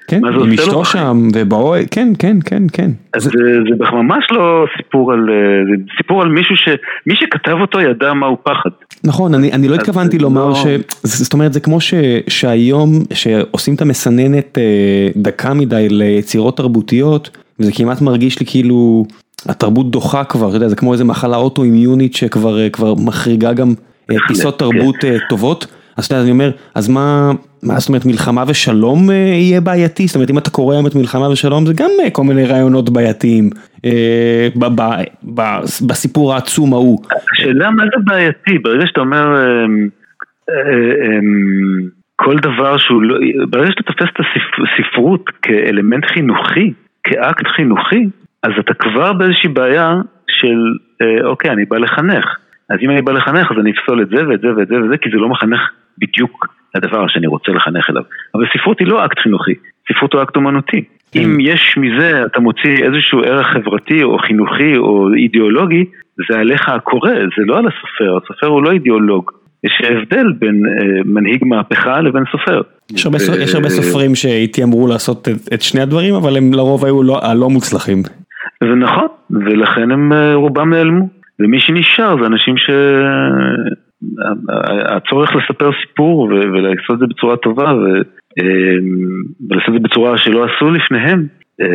כן, ומה זה עושה לו. כן, עם אשתו שם ובאוהל, כן, כן, כן, כן. אז זה, זה, זה ממש לא סיפור על, זה סיפור על מישהו שמי שכתב אותו ידע מהו פחד. נכון, אני, אני לא התכוונתי לומר לא... ש... זאת אומרת, זה כמו ש, שהיום, שעושים את המסננת אה, דקה מדי ליצירות תרבותיות, וזה כמעט מרגיש לי כאילו, התרבות דוחה כבר, אתה יודע, זה כמו איזה מחלה אוטואימיונית שכבר אה, מחריגה גם אה, טיסות תרבות טובות. אז אתה יודע, אני אומר, אז מה, מה זאת אומרת מלחמה ושלום יהיה בעייתי? זאת אומרת, אם אתה קורא היום את מלחמה ושלום, זה גם כל מיני רעיונות בעייתיים אה, ב, ב, ב, בסיפור העצום ההוא. השאלה מה זה בעייתי, ברגע שאתה אומר, אה, אה, כל דבר שהוא לא, ברגע שאתה תופס את הספרות כאלמנט חינוכי, כאקט חינוכי, אז אתה כבר באיזושהי בעיה של, אוקיי, אני בא לחנך. אז אם אני בא לחנך, אז אני אפסול את זה ואת זה ואת זה וזה, כי זה לא מחנך בדיוק לדבר שאני רוצה לחנך אליו. אבל ספרות היא לא אקט חינוכי, ספרות הוא אקט אומנותי. כן. אם יש מזה, אתה מוציא איזשהו ערך חברתי או חינוכי או אידיאולוגי, זה עליך הקורא, זה לא על הסופר, הסופר הוא לא אידיאולוג. יש הבדל בין אה, מנהיג מהפכה לבין סופר. יש הרבה, ו... יש הרבה סופרים שהתיימרו לעשות את, את שני הדברים, אבל הם לרוב היו לא, הלא מוצלחים. זה נכון, ולכן הם אה, רובם נעלמו. ומי שנשאר זה אנשים שהצורך לספר סיפור ולעשות את זה בצורה טובה. אה, ולעשות את זה בצורה שלא עשו לפניהם, אה,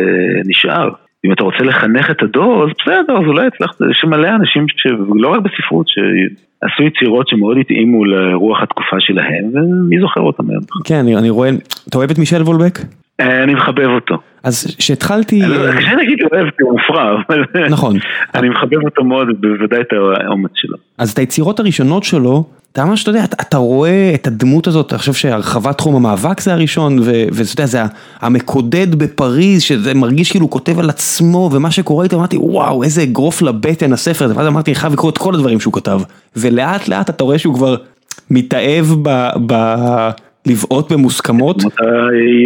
נשאר. אם אתה רוצה לחנך את הדור, אז בסדר, אז אולי הצלחת, יש מלא אנשים, לא רק בספרות, שעשו יצירות שמאוד התאימו לרוח התקופה שלהם, ומי זוכר אותם היום? כן, אני רואה, אתה אוהב את מישל וולבק? אה, אני מחבב אותו. אז כשהתחלתי... לא- קשה להגיד אוהב כי הוא מופרע, אבל... נכון. אני מחבב אותו מאוד, בוודאי את האומץ שלו. אז את היצירות הראשונות שלו, אתה ממש, אתה יודע, אתה רואה את הדמות הזאת, אני חושב שהרחבת תחום המאבק זה הראשון, ואתה יודע, זה המקודד בפריז, שזה מרגיש כאילו הוא כותב על עצמו, ומה שקורה איתו, אמרתי, וואו, איזה אגרוף לבטן הספר הזה, ואז אמרתי, אני חייב לקרוא את כל הדברים שהוא כתב. ולאט לאט אתה רואה שהוא כבר מתאהב ב... לבעוט במוסכמות.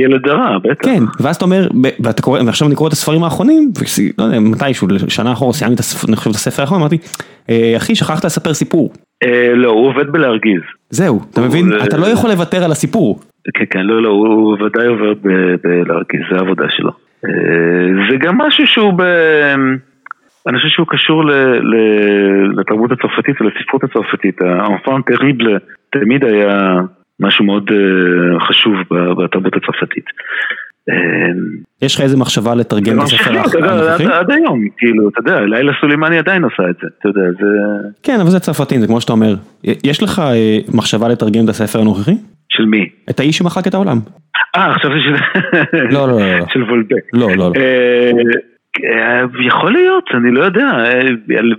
ילד הרע, בטח. כן, ואז אתה אומר, ואתה קורא, ועכשיו אני קורא את הספרים האחרונים, ולא יודע, מתישהו, שנה אחורה סיימתי את הספר, האחרון, אמרתי, אה, אחי, שכחת לספר סיפור. אה, לא, הוא עובד בלהרגיז. זהו, אתה מבין? אתה לא יכול לוותר על הסיפור. כן, כן, לא, לא, הוא ודאי עובד בלהרגיז, זה העבודה שלו. אה, זה גם משהו שהוא ב... אני חושב שהוא קשור לתרבות הצרפתית ולספרות הצרפתית. האנפן טריבל תמיד היה משהו מאוד uh, חשוב בתרבות הצרפתית. אמ, יש לך איזה מחשבה לתרגם את הספר הנוכחי? עד היום, כאילו, אתה יודע, לילה סולימני עדיין עושה את זה, אתה יודע, זה... כן, אבל זה צרפתים, זה כמו שאתה אומר. יש לך אה, מחשבה לתרגם את הספר הנוכחי? של מי? את האיש שמחק את העולם. אה, חשבתי שזה... לא, לא, לא. של וולבק. לא, לא, לא. אה, יכול להיות, אני לא יודע,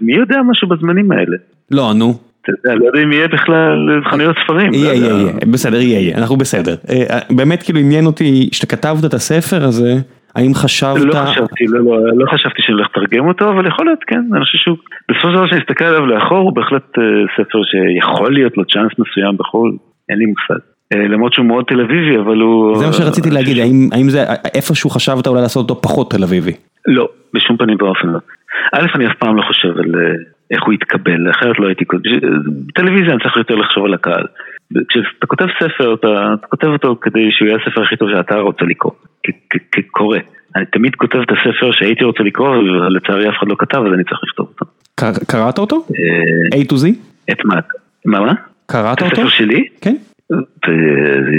מי יודע משהו בזמנים האלה? לא, נו. לא יודע אם יהיה בכלל חנויות ספרים. יהיה, יהיה, יהיה, בסדר, יהיה, יהיה, אנחנו בסדר. אה, אה, באמת כאילו עניין אותי, שאתה כתבת את הספר הזה, האם חשבת... לא חשבתי, לא, לא, לא חשבתי שאני הולך לתרגם אותו, אבל יכול להיות, כן, אני חושב שהוא, בסופו של דבר שאני אסתכל עליו לאחור, הוא בהחלט אה, ספר שיכול להיות לו צ'אנס מסוים בחו"ל, אין לי מושג. למרות שהוא מאוד תל אביבי, אבל הוא... זה מה שרציתי להגיד, האם זה, איפשהו חשבת אולי לעשות אותו פחות תל אביבי? לא, בשום פנים ואופן לא. א', אני אף פעם לא חושב על איך הוא יתקבל, אחרת לא הייתי כותב, בטלוויזיה אני צריך יותר לחשוב על הקהל. כשאתה כותב ספר, אתה, אתה כותב אותו כדי שהוא יהיה הספר הכי טוב שאתה רוצה לקרוא, כקורא. אני תמיד כותב את הספר שהייתי רוצה לקרוא, ולצערי אף אחד לא כתב, אז אני צריך לכתוב אותו. קראת אותו? אה, A to Z? את מה? מה מה? קראת אותו? את הספר שלי? כן.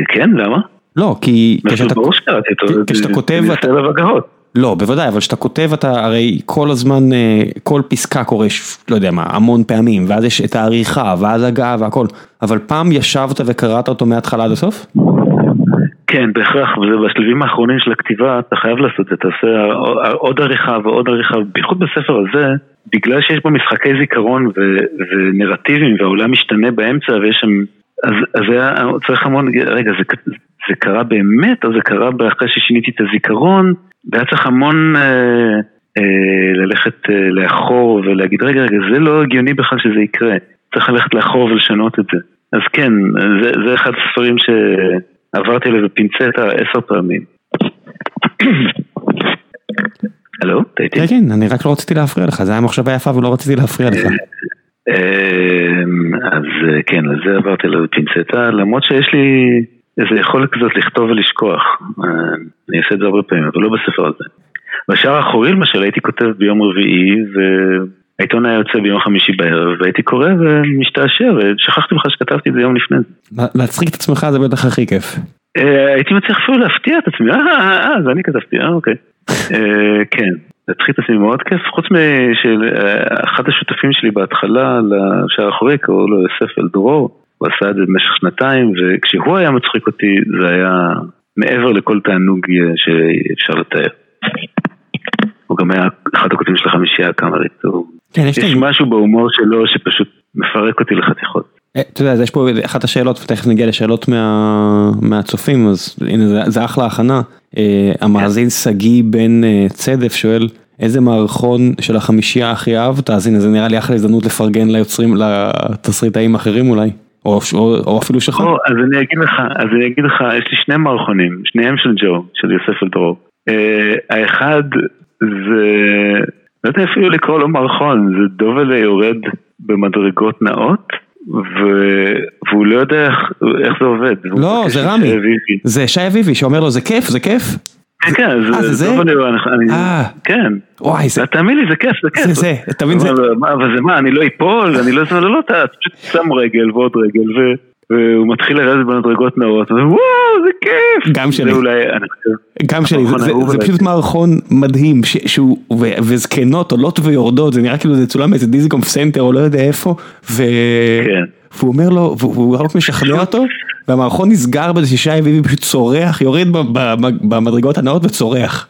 כן, למה? לא, כי כשאתה כותב... לא, בוודאי, אבל כשאתה כותב אתה הרי כל הזמן, אה, כל פסקה קורה, לא יודע מה, המון פעמים, ואז יש את העריכה, ואז הגעה והכל, אבל פעם ישבת וקראת אותו מההתחלה עד הסוף? כן, בהכרח, וזה בשלבים האחרונים של הכתיבה, אתה חייב לעשות את זה, אתה עושה עוד עריכה ועוד עריכה, בייחוד בספר הזה, בגלל שיש בו משחקי זיכרון ו- ונרטיבים והעולם משתנה באמצע ויש שם, אז, אז היה צריך המון, רגע, זה, זה קרה באמת או זה קרה אחרי ששיניתי את הזיכרון? והיה צריך המון אה, אה, ללכת אה, לאחור ולהגיד, רגע, רגע, זה לא הגיוני בכלל שזה יקרה. צריך ללכת לאחור ולשנות את זה. אז כן, זה, זה אחד הספרים שעברתי עליו בפינצטה עשר פעמים. הלו, אתה איתי? כן, כן, אני רק לא רציתי להפריע לך, זה היה מחשבה יפה ולא רציתי להפריע לך. אה, אז אה, כן, אז זה עברתי עליו בפינצטה, למרות שיש לי... איזה יכולת כזאת לכתוב ולשכוח. אה, אני אעשה את זה הרבה פעמים, אבל לא בספר הזה. בשער האחורי למשל הייתי כותב ביום רביעי, והעיתון היה יוצא ביום חמישי בערב, והייתי קורא ומשתעשע, ושכחתי בכלל שכתבתי את זה יום לפני זה. להצחיק את עצמך זה בטח הכי כיף. אה, הייתי מצליח אפילו להפתיע את עצמי, אה, אה, אה, זה אני כתבתי, אה, אוקיי. כן, להצחיק את עצמי מאוד כיף, חוץ משל אחד השותפים שלי בהתחלה לשער האחורי, קראו לו יוסף אלדרור. הוא עשה את זה במשך שנתיים, וכשהוא היה מצחיק אותי זה היה מעבר לכל תענוג אה, שאפשר לתאר. הוא גם היה אחד הכותבים של החמישייה הקאמרית. כן, יש, יש משהו בהומור שלו שפשוט מפרק אותי לחתיכות. אה, אתה יודע, יש פה אחת השאלות, ותכף נגיע לשאלות מה, מהצופים, אז הנה זה, זה אחלה הכנה. Uh, המאזין שגיא בן uh, צדף שואל, איזה מערכון של החמישייה הכי אהבת, אז הנה זה נראה לי אחלה הזדמנות לפרגן ליוצרים, לתסריטאים האחרים אולי, או, או, או אפילו שלך. או, אז אני אגיד לך, אז אני אגיד לך, יש לי שני מערכונים, שניהם של ג'ו, של יוסף אלדרור. Uh, האחד זה, לא יודע אפילו לקרוא לו מערכון, זה דובלה יורד במדרגות נאות. ו... והוא לא יודע איך, איך זה עובד. לא, זה רמי. זה שי אביבי שאומר לו זה כיף, זה כיף. כן, כן, אה, זה זה? אה, כן. וואי, זה... תאמין לי, זה כיף, זה כיף. זה זה, אתה מבין זה... אבל זה מה, אני לא אפול, אני לא... לא, לא, אתה פשוט שם רגל ועוד רגל, ו... והוא מתחיל לרדת במדרגות נאות, וואו, זה כיף! גם שלי. גם שלי, זה פשוט מערכון מדהים, שהוא, וזקנות עולות ויורדות, זה נראה כאילו זה צולם באיזה דיזנגוף סנטר או לא יודע איפה, כן. והוא אומר לו, והוא רק משכנע אותו, והמערכון נסגר בזה ששי אביבי פשוט צורח, יורד במדרגות הנעות וצורח.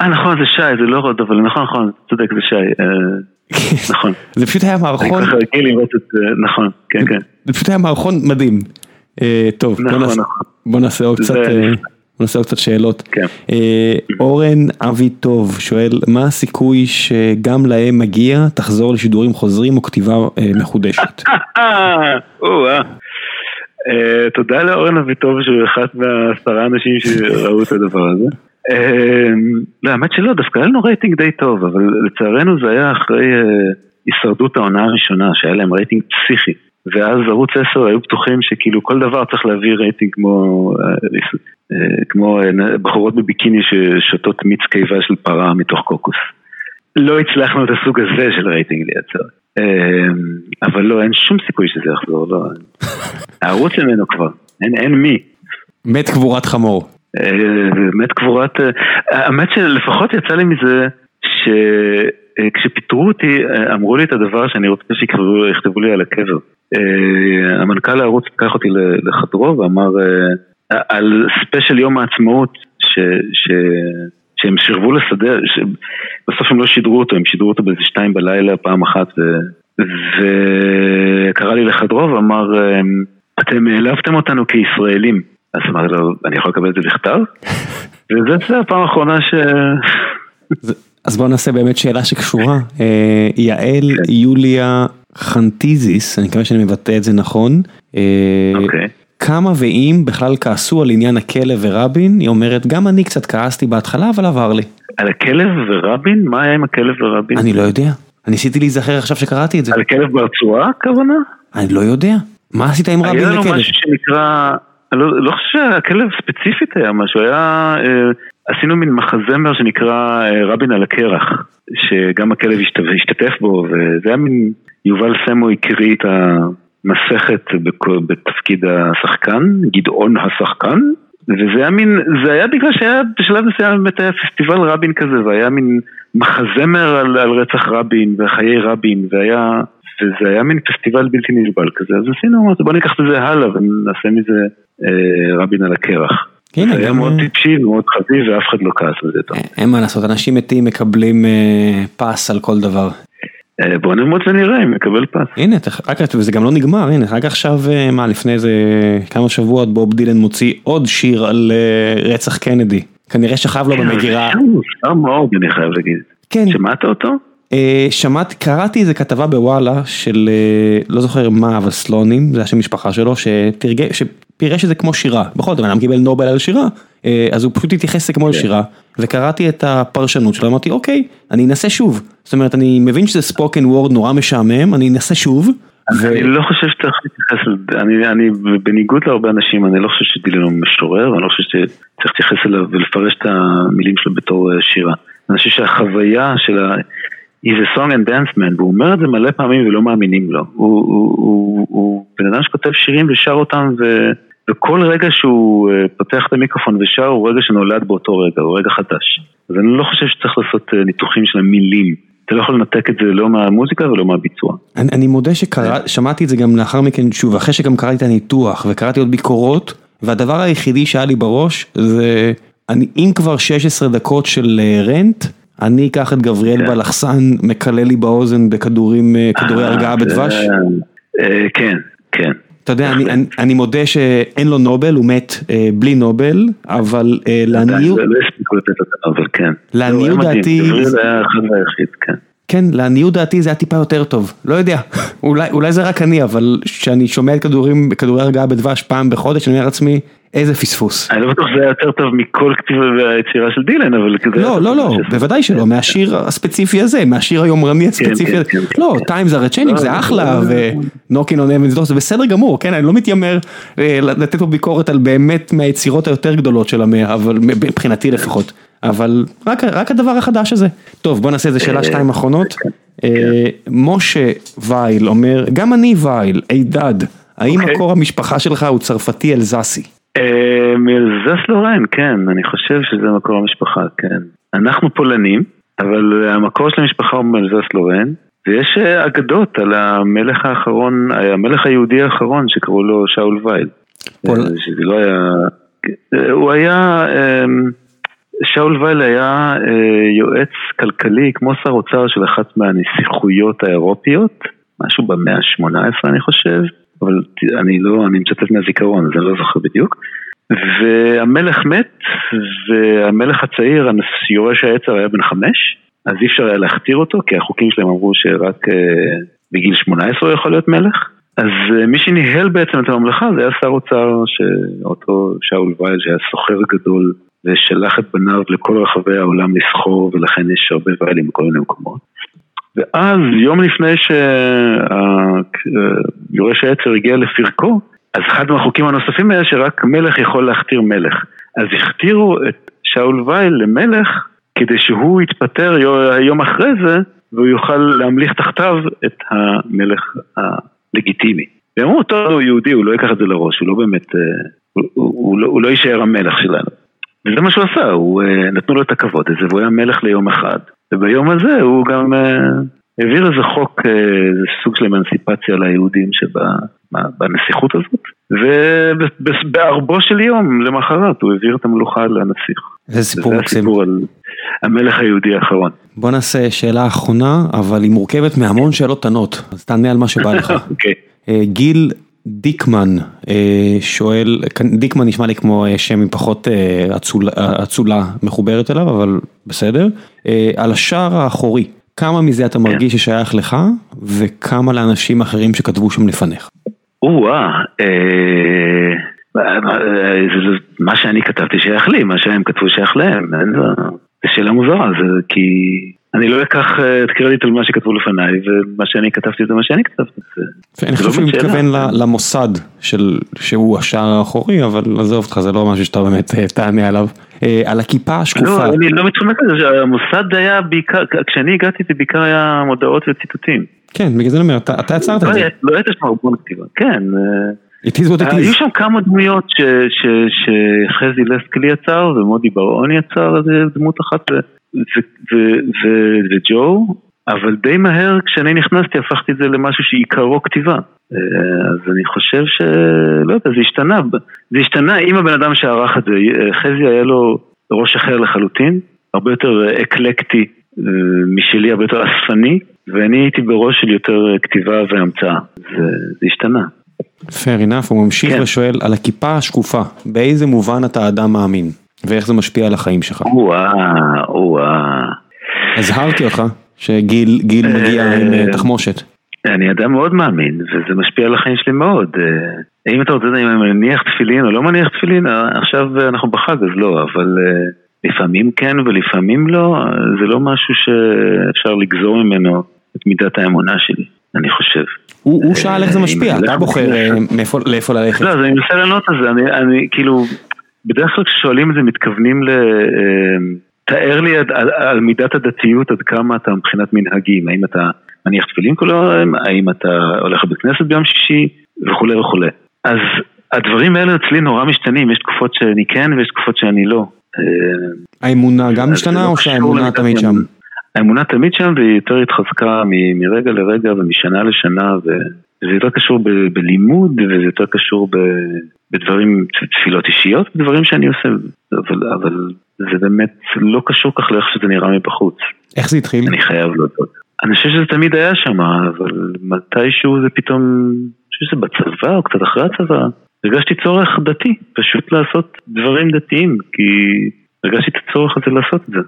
אה נכון זה שי, זה לא רוד, אבל נכון נכון, צודק זה שי. אה, נכון. זה פשוט היה מערכון. נכון, כן כן. זה פשוט היה מערכון מדהים. אה, טוב, נכון, בוא נכון. נעשה עוד קצת. נעשה קצת שאלות. כן. אורן אבי טוב שואל, מה הסיכוי שגם להם מגיע, תחזור לשידורים חוזרים או כתיבה מחודשת? תודה לאורן אבי טוב שהוא אחד מהעשרה אנשים שראו את הדבר הזה. לא, האמת שלא, דווקא היה לנו רייטינג די טוב, אבל לצערנו זה היה אחרי הישרדות העונה הראשונה, שהיה להם רייטינג פסיכי. ואז ערוץ 10 היו בטוחים שכאילו כל דבר צריך להביא רייטינג כמו, כמו בחורות בביקיני ששותות מיץ קיבה של פרה מתוך קוקוס. לא הצלחנו את הסוג הזה של רייטינג לייצר. אבל לא, אין שום סיכוי שזה יחזור, לא. הערוץ ממנו כבר, אין, אין מי. מת קבורת חמור. מת קבורת, האמת שלפחות יצא לי מזה שכשפיטרו אותי אמרו לי את הדבר שאני רוצה שיכתבו לי על הקבר. המנכ"ל הערוץ לקח אותי לחדרו ואמר על ספיישל יום העצמאות ש, ש, שהם שירבו לסדר, בסוף הם לא שידרו אותו, הם שידרו אותו באיזה שתיים בלילה פעם אחת וקרא לי לחדרו ואמר אתם העלבתם אותנו כישראלים. אז אמרתי לו אני יכול לקבל את זה בכתב? וזה הפעם האחרונה ש... אז בוא נעשה באמת שאלה שקשורה, יעל יוליה חנטיזיס, אני מקווה שאני מבטא את זה נכון. אוקיי. כמה ואם בכלל כעסו על עניין הכלב ורבין, היא אומרת גם אני קצת כעסתי בהתחלה אבל עבר לי. על הכלב ורבין? מה היה עם הכלב ורבין? אני לא יודע, אני ניסיתי להיזכר עכשיו שקראתי את זה. על הכלב ברצועה הכוונה? אני לא יודע, מה עשית עם רבין לכלב? היה לנו משהו שנקרא, לא, לא חושב שהכלב ספציפית היה משהו, היה, אה, עשינו מין מחזמר שנקרא אה, רבין על הקרח, שגם הכלב השתתף בו, וזה היה מין, יובל סמו הקריא את המסכת בתפקיד השחקן, גדעון השחקן, וזה היה מין, זה היה בגלל שהיה בשלב מסוים באמת היה פסטיבל רבין כזה, והיה מין מחזמר על, על רצח רבין וחיי רבין, והיה, וזה היה מין פסטיבל בלתי נסבל כזה, אז עשינו, אמרתי בוא ניקח את זה הלאה ונעשה מזה אה, רבין על הקרח. הנה, זה היה מאוד טיפשי ומאוד חביב ואף אחד לא כעס על זה טוב. אין מה לעשות, אנשים מתים מקבלים אה, פס על כל דבר. אה, בוא נלמוד ונראה אם נקבל פס. הנה, רק וזה גם לא נגמר, הנה, רק עכשיו, אה, מה, לפני איזה כמה שבועות בוב דילן מוציא עוד שיר על אה, רצח קנדי. כנראה שכב לו במגירה. כן, מוזר מאוד, אני חייב להגיד. כן. שמעת אותו? שמעתי, קראתי איזה כתבה בוואלה של, לא זוכר מה, אבל סלונים, זה השם משפחה שלו, שתרגם, שפירש את זה כמו שירה. בכל זאת, אדם קיבל נובל על שירה, אז הוא פשוט התייחס לזה כמו לשירה, וקראתי את הפרשנות שלו, אמרתי, אוקיי, אני אנסה שוב. זאת אומרת, אני מבין שזה ספוקן וורד נורא משעמם, אני אנסה שוב. אני לא חושב שצריך להתייחס, אני בניגוד להרבה אנשים, אני לא חושב שדילן הוא משורר, ואני לא חושב שצריך להתייחס אליו ולפרש את המילים שלו בתור שירה. אני חושב שהחוויה של ה... He's a song and dance man, והוא אומר את זה מלא פעמים ולא מאמינים לו. הוא בן אדם שכותב שירים ושר אותם ו... וכל רגע שהוא פותח את המיקרופון ושר הוא רגע שנולד באותו רגע, הוא רגע חדש. אז אני לא חושב שצריך לעשות ניתוחים של המילים. אתה לא יכול לנתק את זה לא מהמוזיקה ולא מהביצוע. אני, אני מודה ששמעתי את זה גם לאחר מכן שוב, אחרי שגם קראתי את הניתוח וקראתי עוד ביקורות, והדבר היחידי שהיה לי בראש זה, אני, אם כבר 16 דקות של רנט, אני אקח את גבריאל כן. בלחסן, מקלל לי באוזן בכדורים, כדורי הרגעה בדבש. כן, כן. אתה יודע, אני, אני, אני מודה שאין לו נובל, הוא מת אה, בלי נובל, אבל אה, לעניות... לא הספיקו לתת את הנובל, כן. לעניות דעתי... זה היה אחד והיחיד, כן. כן, לעניות דעתי זה היה טיפה יותר טוב, לא יודע, אולי, אולי זה רק אני, אבל כשאני שומע את כדורי הרגעה בדבש פעם בחודש, אני אומר לעצמי, איזה פספוס. אני לא בטוח שזה היה יותר טוב מכל כתיבה והיצירה של דילן, אבל כזה... לא, לא, לא, בוודאי שלא, מהשיר הספציפי הזה, מהשיר היומרני הספציפי הזה. לא, Times are changing זה אחלה, ו-Knocking on Heaven's Door זה בסדר גמור, כן, אני לא מתיימר לתת פה ביקורת על באמת מהיצירות היותר גדולות של המאה, אבל מבחינתי לפחות. אבל רק הדבר החדש הזה. טוב, בוא נעשה איזה שאלה שתיים אחרונות. משה וייל אומר, גם אני וייל, הידד, האם מקור המשפחה שלך הוא צרפתי אלזסי? מאלזס לורן, כן, אני חושב שזה מקור המשפחה, כן. אנחנו פולנים, אבל המקור של המשפחה הוא מאלזס לורן, ויש אגדות על המלך האחרון, המלך היהודי האחרון שקראו לו שאול וייל. שזה לא היה... הוא היה... שאול וייל היה יועץ כלכלי כמו שר אוצר של אחת מהנסיכויות האירופיות, משהו במאה ה-18 אני חושב. אבל אני לא, אני מצטט מהזיכרון, אז אני לא זוכר בדיוק. והמלך מת, והמלך הצעיר, יורש העצר היה בן חמש, אז אי אפשר היה להכתיר אותו, כי החוקים שלהם אמרו שרק אה, בגיל 18 הוא יכול להיות מלך. אז אה, מי שניהל בעצם את הממלכה זה היה שר אוצר, אותו שאול וייל, שהיה סוחר גדול, ושלח את בניו לכל רחבי העולם לסחור, ולכן יש הרבה ויילים בכל מיני מקומות. ואז יום לפני שיורש העצר הגיע לפרקו, אז אחד מהחוקים הנוספים היה שרק מלך יכול להכתיר מלך. אז הכתירו את שאול וייל למלך כדי שהוא יתפטר יום אחרי זה והוא יוכל להמליך תחתיו את המלך הלגיטימי. והם אמרו, טוב, הוא יהודי, הוא לא ייקח את זה לראש, הוא לא באמת, הוא, הוא, הוא, לא, הוא לא יישאר המלך שלנו. וזה מה שהוא עשה, הוא, נתנו לו את הכבוד הזה והוא היה מלך ליום אחד. וביום הזה הוא גם העביר איזה חוק, איזה סוג של אמנסיפציה ליהודים שבנסיכות הזאת, ובערבו של יום למחרת הוא העביר את המלוכה לנסיך. איזה סיפור מקסים. זה הסיפור על המלך היהודי האחרון. בוא נעשה שאלה אחרונה, אבל היא מורכבת מהמון שאלות קטנות, אז תענה על מה שבא לך. אוקיי. גיל דיקמן שואל, דיקמן נשמע לי כמו שם עם פחות אצולה מחוברת אליו, אבל בסדר. על השער האחורי, כמה מזה אתה מרגיש ששייך לך, וכמה לאנשים אחרים שכתבו שם לפניך? או-אה, מה שאני כתבתי שייך לי, מה שהם כתבו שייך להם, זו שאלה מוזרה, זה כי... אני לא אקח את קרדיט על מה שכתבו לפניי, ומה שאני כתבתי זה מה שאני כתבתי. אני חושב שהוא מתכוון למוסד שהוא השער האחורי, אבל עזוב אותך, זה לא משהו שאתה באמת תענה עליו. על הכיפה השקופה. לא, אני לא מתחמק לזה, המוסד היה בעיקר, כשאני הגעתי זה בעיקר היה מודעות וציטוטים. כן, בגלל זה אני אומר, אתה יצרת את זה. לא הייתה שם הרבה כתיבה, כן. It is what it is. היו שם כמה דמויות שחזי לסקלי יצר ומודי בר-און יצר איזה דמות אחת. וג'ו, אבל די מהר כשאני נכנסתי הפכתי את זה למשהו שעיקרו כתיבה. אז אני חושב ש... לא יודע, זה השתנה. זה השתנה עם הבן אדם שערך את זה. חזי היה לו ראש אחר לחלוטין, הרבה יותר אקלקטי משלי, הרבה יותר אספני, ואני הייתי בראש של יותר כתיבה והמצאה. זה, זה השתנה. Fair enough, הוא ממשיך כן. ושואל על הכיפה השקופה, באיזה מובן אתה אדם מאמין? ואיך זה משפיע על החיים שלך. או-אה, או-אה. הזהרתי אותך שגיל מגיע עם תחמושת. אני אדם מאוד מאמין, וזה משפיע על החיים שלי מאוד. אם אתה רוצה לדעת אם אני מניח תפילין או לא מניח תפילין, עכשיו אנחנו בחג אז לא, אבל לפעמים כן ולפעמים לא, זה לא משהו שאפשר לגזור ממנו את מידת האמונה שלי, אני חושב. הוא שאל איך זה משפיע, אתה בוחר לאיפה ללכת. לא, אז אני מנסה לענות על זה, אני כאילו... בדרך כלל כששואלים את זה מתכוונים ל... תאר לי על, מידת הדתיות עד כמה אתה מבחינת מנהגים, האם אתה מניח תפילין כל היום, האם אתה הולך לבית כנסת ביום שישי וכולי וכולי. אז הדברים האלה אצלי נורא משתנים, יש תקופות שאני כן ויש תקופות שאני לא. האמונה גם משתנה או שהאמונה תמיד שם? האמונה תמיד שם והיא יותר התחזקה מרגע לרגע ומשנה לשנה וזה יותר קשור ב- בלימוד וזה יותר קשור ב- בדברים, תפילות אישיות, דברים שאני עושה, אבל, אבל זה באמת לא קשור כך לאיך שזה נראה מבחוץ. איך זה התחיל? אני חייב להודות. אני חושב שזה תמיד היה שם, אבל מתישהו זה פתאום חושב שזה בצבא או קצת אחרי הצבא, הרגשתי צורך דתי, פשוט לעשות דברים דתיים, כי הרגשתי את הצורך הזה לעשות את זה,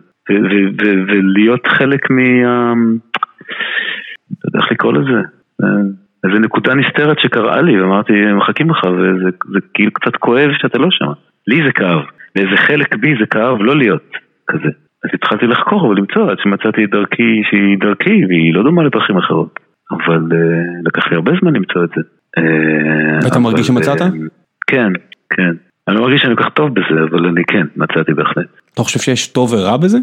ולהיות חלק מה... אתה יודע איך לקרוא לזה? איזה נקודה נסתרת שקראה לי, ואמרתי, מחכים לך, וזה כאילו קצת כואב שאתה לא שם. לי זה כאב, ואיזה חלק בי זה כאב לא להיות כזה. אז התחלתי לחקור ולמצוא עד שמצאתי את דרכי שהיא דרכי, והיא לא דומה לדרכים אחרות. אבל uh, לקח לי הרבה זמן למצוא את זה. Uh, ואתה מרגיש שמצאת? Uh, כן, כן. אני לא מרגיש שאני כל כך טוב בזה, אבל אני כן, מצאתי בהחלט. אתה חושב שיש טוב ורע בזה?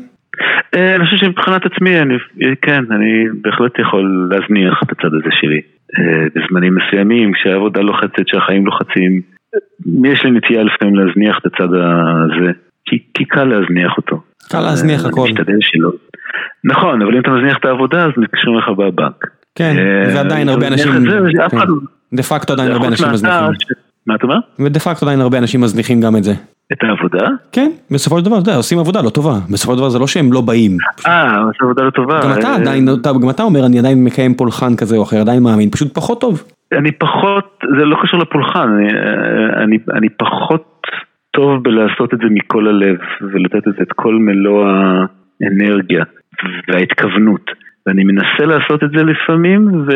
אני חושב שמבחינת עצמי, אני, כן, אני בהחלט יכול להזניח את הצד הזה שלי. בזמנים מסוימים, כשהעבודה לוחצת, כשהחיים לוחצים, יש לי נטייה לפעמים להזניח את הצד הזה, כי, כי קל להזניח אותו. קל להזניח הכל. אני משתדל שלא. נכון, אבל אם אתה מזניח את העבודה, אז מתקשרים לך בבנק. כן, ועדיין הרבה אנשים, כן. דה פקטו עדיין הרבה אנשים מזניחים. מה אתה אומר? ודה פקטו עדיין הרבה אנשים מזניחים גם את זה. את העבודה? כן, בסופו של דבר, אתה יודע, עושים עבודה לא טובה, בסופו של דבר זה לא שהם לא באים. אה, עושים עבודה לא טובה. גם אתה עדיין, גם אתה אומר, אני עדיין מקיים פולחן כזה או אחר, עדיין מאמין, פשוט פחות טוב. אני פחות, זה לא קשור לפולחן, אני, אני פחות טוב בלעשות את זה מכל הלב, ולתת את כל מלוא האנרגיה וההתכוונות. ואני מנסה לעשות את זה לפעמים,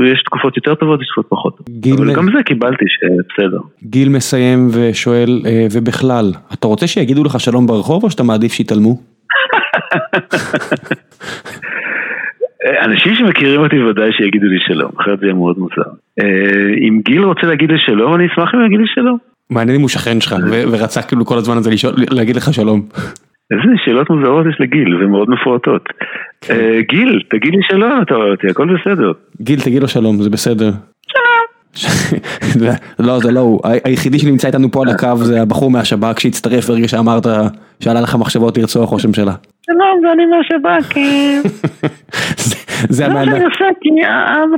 ויש תקופות יותר טובות, יש תקופות פחות טובות. אבל גם זה קיבלתי שבסדר. גיל מסיים ושואל, ובכלל, אתה רוצה שיגידו לך שלום ברחוב, או שאתה מעדיף שיתעלמו? אנשים שמכירים אותי ודאי שיגידו לי שלום, אחרת זה יהיה מאוד מוזר. אם גיל רוצה להגיד לי שלום, אני אשמח אם יגיד לי שלום. מעניין אם הוא שכן שלך, ורצה כאילו כל הזמן הזה להגיד לך שלום. איזה שאלות מוזרות יש לגיל, ומאוד מפורטות. כן. גיל, תגיד לי שלום, אתה רואה אותי, הכל בסדר. גיל, תגיד לו שלום, זה בסדר. שלום. לא, זה לא הוא, היחידי שנמצא איתנו פה על הקו זה הבחור מהשב"כ שהצטרף ברגע שאמרת שעלה לך מחשבות לרצוח ראש הממשלה. שלום, זה אני מהשב"כ. זה מה שאני עושה, כי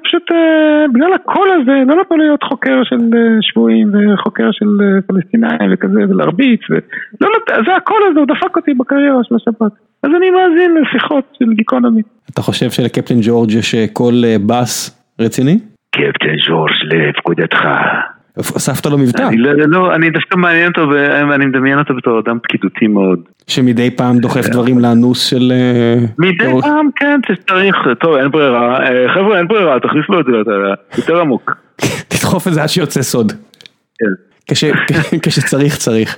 פשוט בגלל הקול הזה, לא נתנו להיות חוקר של שבויים וחוקר של פלסטינאים וכזה, ולהרביץ, זה הקול הזה, הוא דפק אותי בקריירה של השב"כ. אז אני מאזין לשיחות של גיקונומי. אתה חושב שלקפטן ג'ורג' יש קול בס רציני? קפטן ג'ורג' לפקודתך. הוספת לו מבטא. אני לא, לא, אני דווקא מעניין אותו, אני מדמיין אותו בתור אדם פקידותי מאוד. שמדי פעם דוחף דברים לאנוס של... מדי פעם, כן, שצריך, טוב, אין ברירה, חבר'ה, אין ברירה, תכניס לו את זה יותר עמוק. תדחוף את זה עד שיוצא סוד. כן. כשצריך צריך.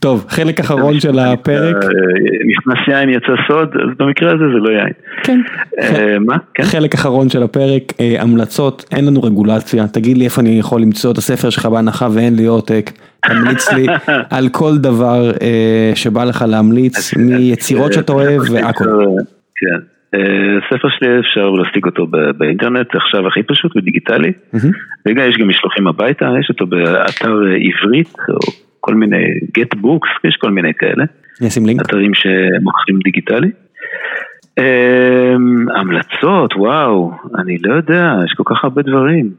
טוב, חלק אחרון של הפרק. נכנס יין יצא סוד, אז במקרה הזה זה לא יין. כן. מה? חלק אחרון של הפרק, המלצות, אין לנו רגולציה, תגיד לי איפה אני יכול למצוא את הספר שלך בהנחה ואין לי עותק, תמליץ לי על כל דבר שבא לך להמליץ, מיצירות שאתה אוהב והכל. כן. ספר שלי אפשר להשיג אותו באינטרנט, עכשיו הכי פשוט ודיגיטלי. רגע, יש גם משלוחים הביתה, יש אותו באתר עברית, או כל מיני get books, יש כל מיני כאלה. נשים לינק. אתרים שמוכרים דיגיטלי. המלצות, וואו, אני לא יודע, יש כל כך הרבה דברים.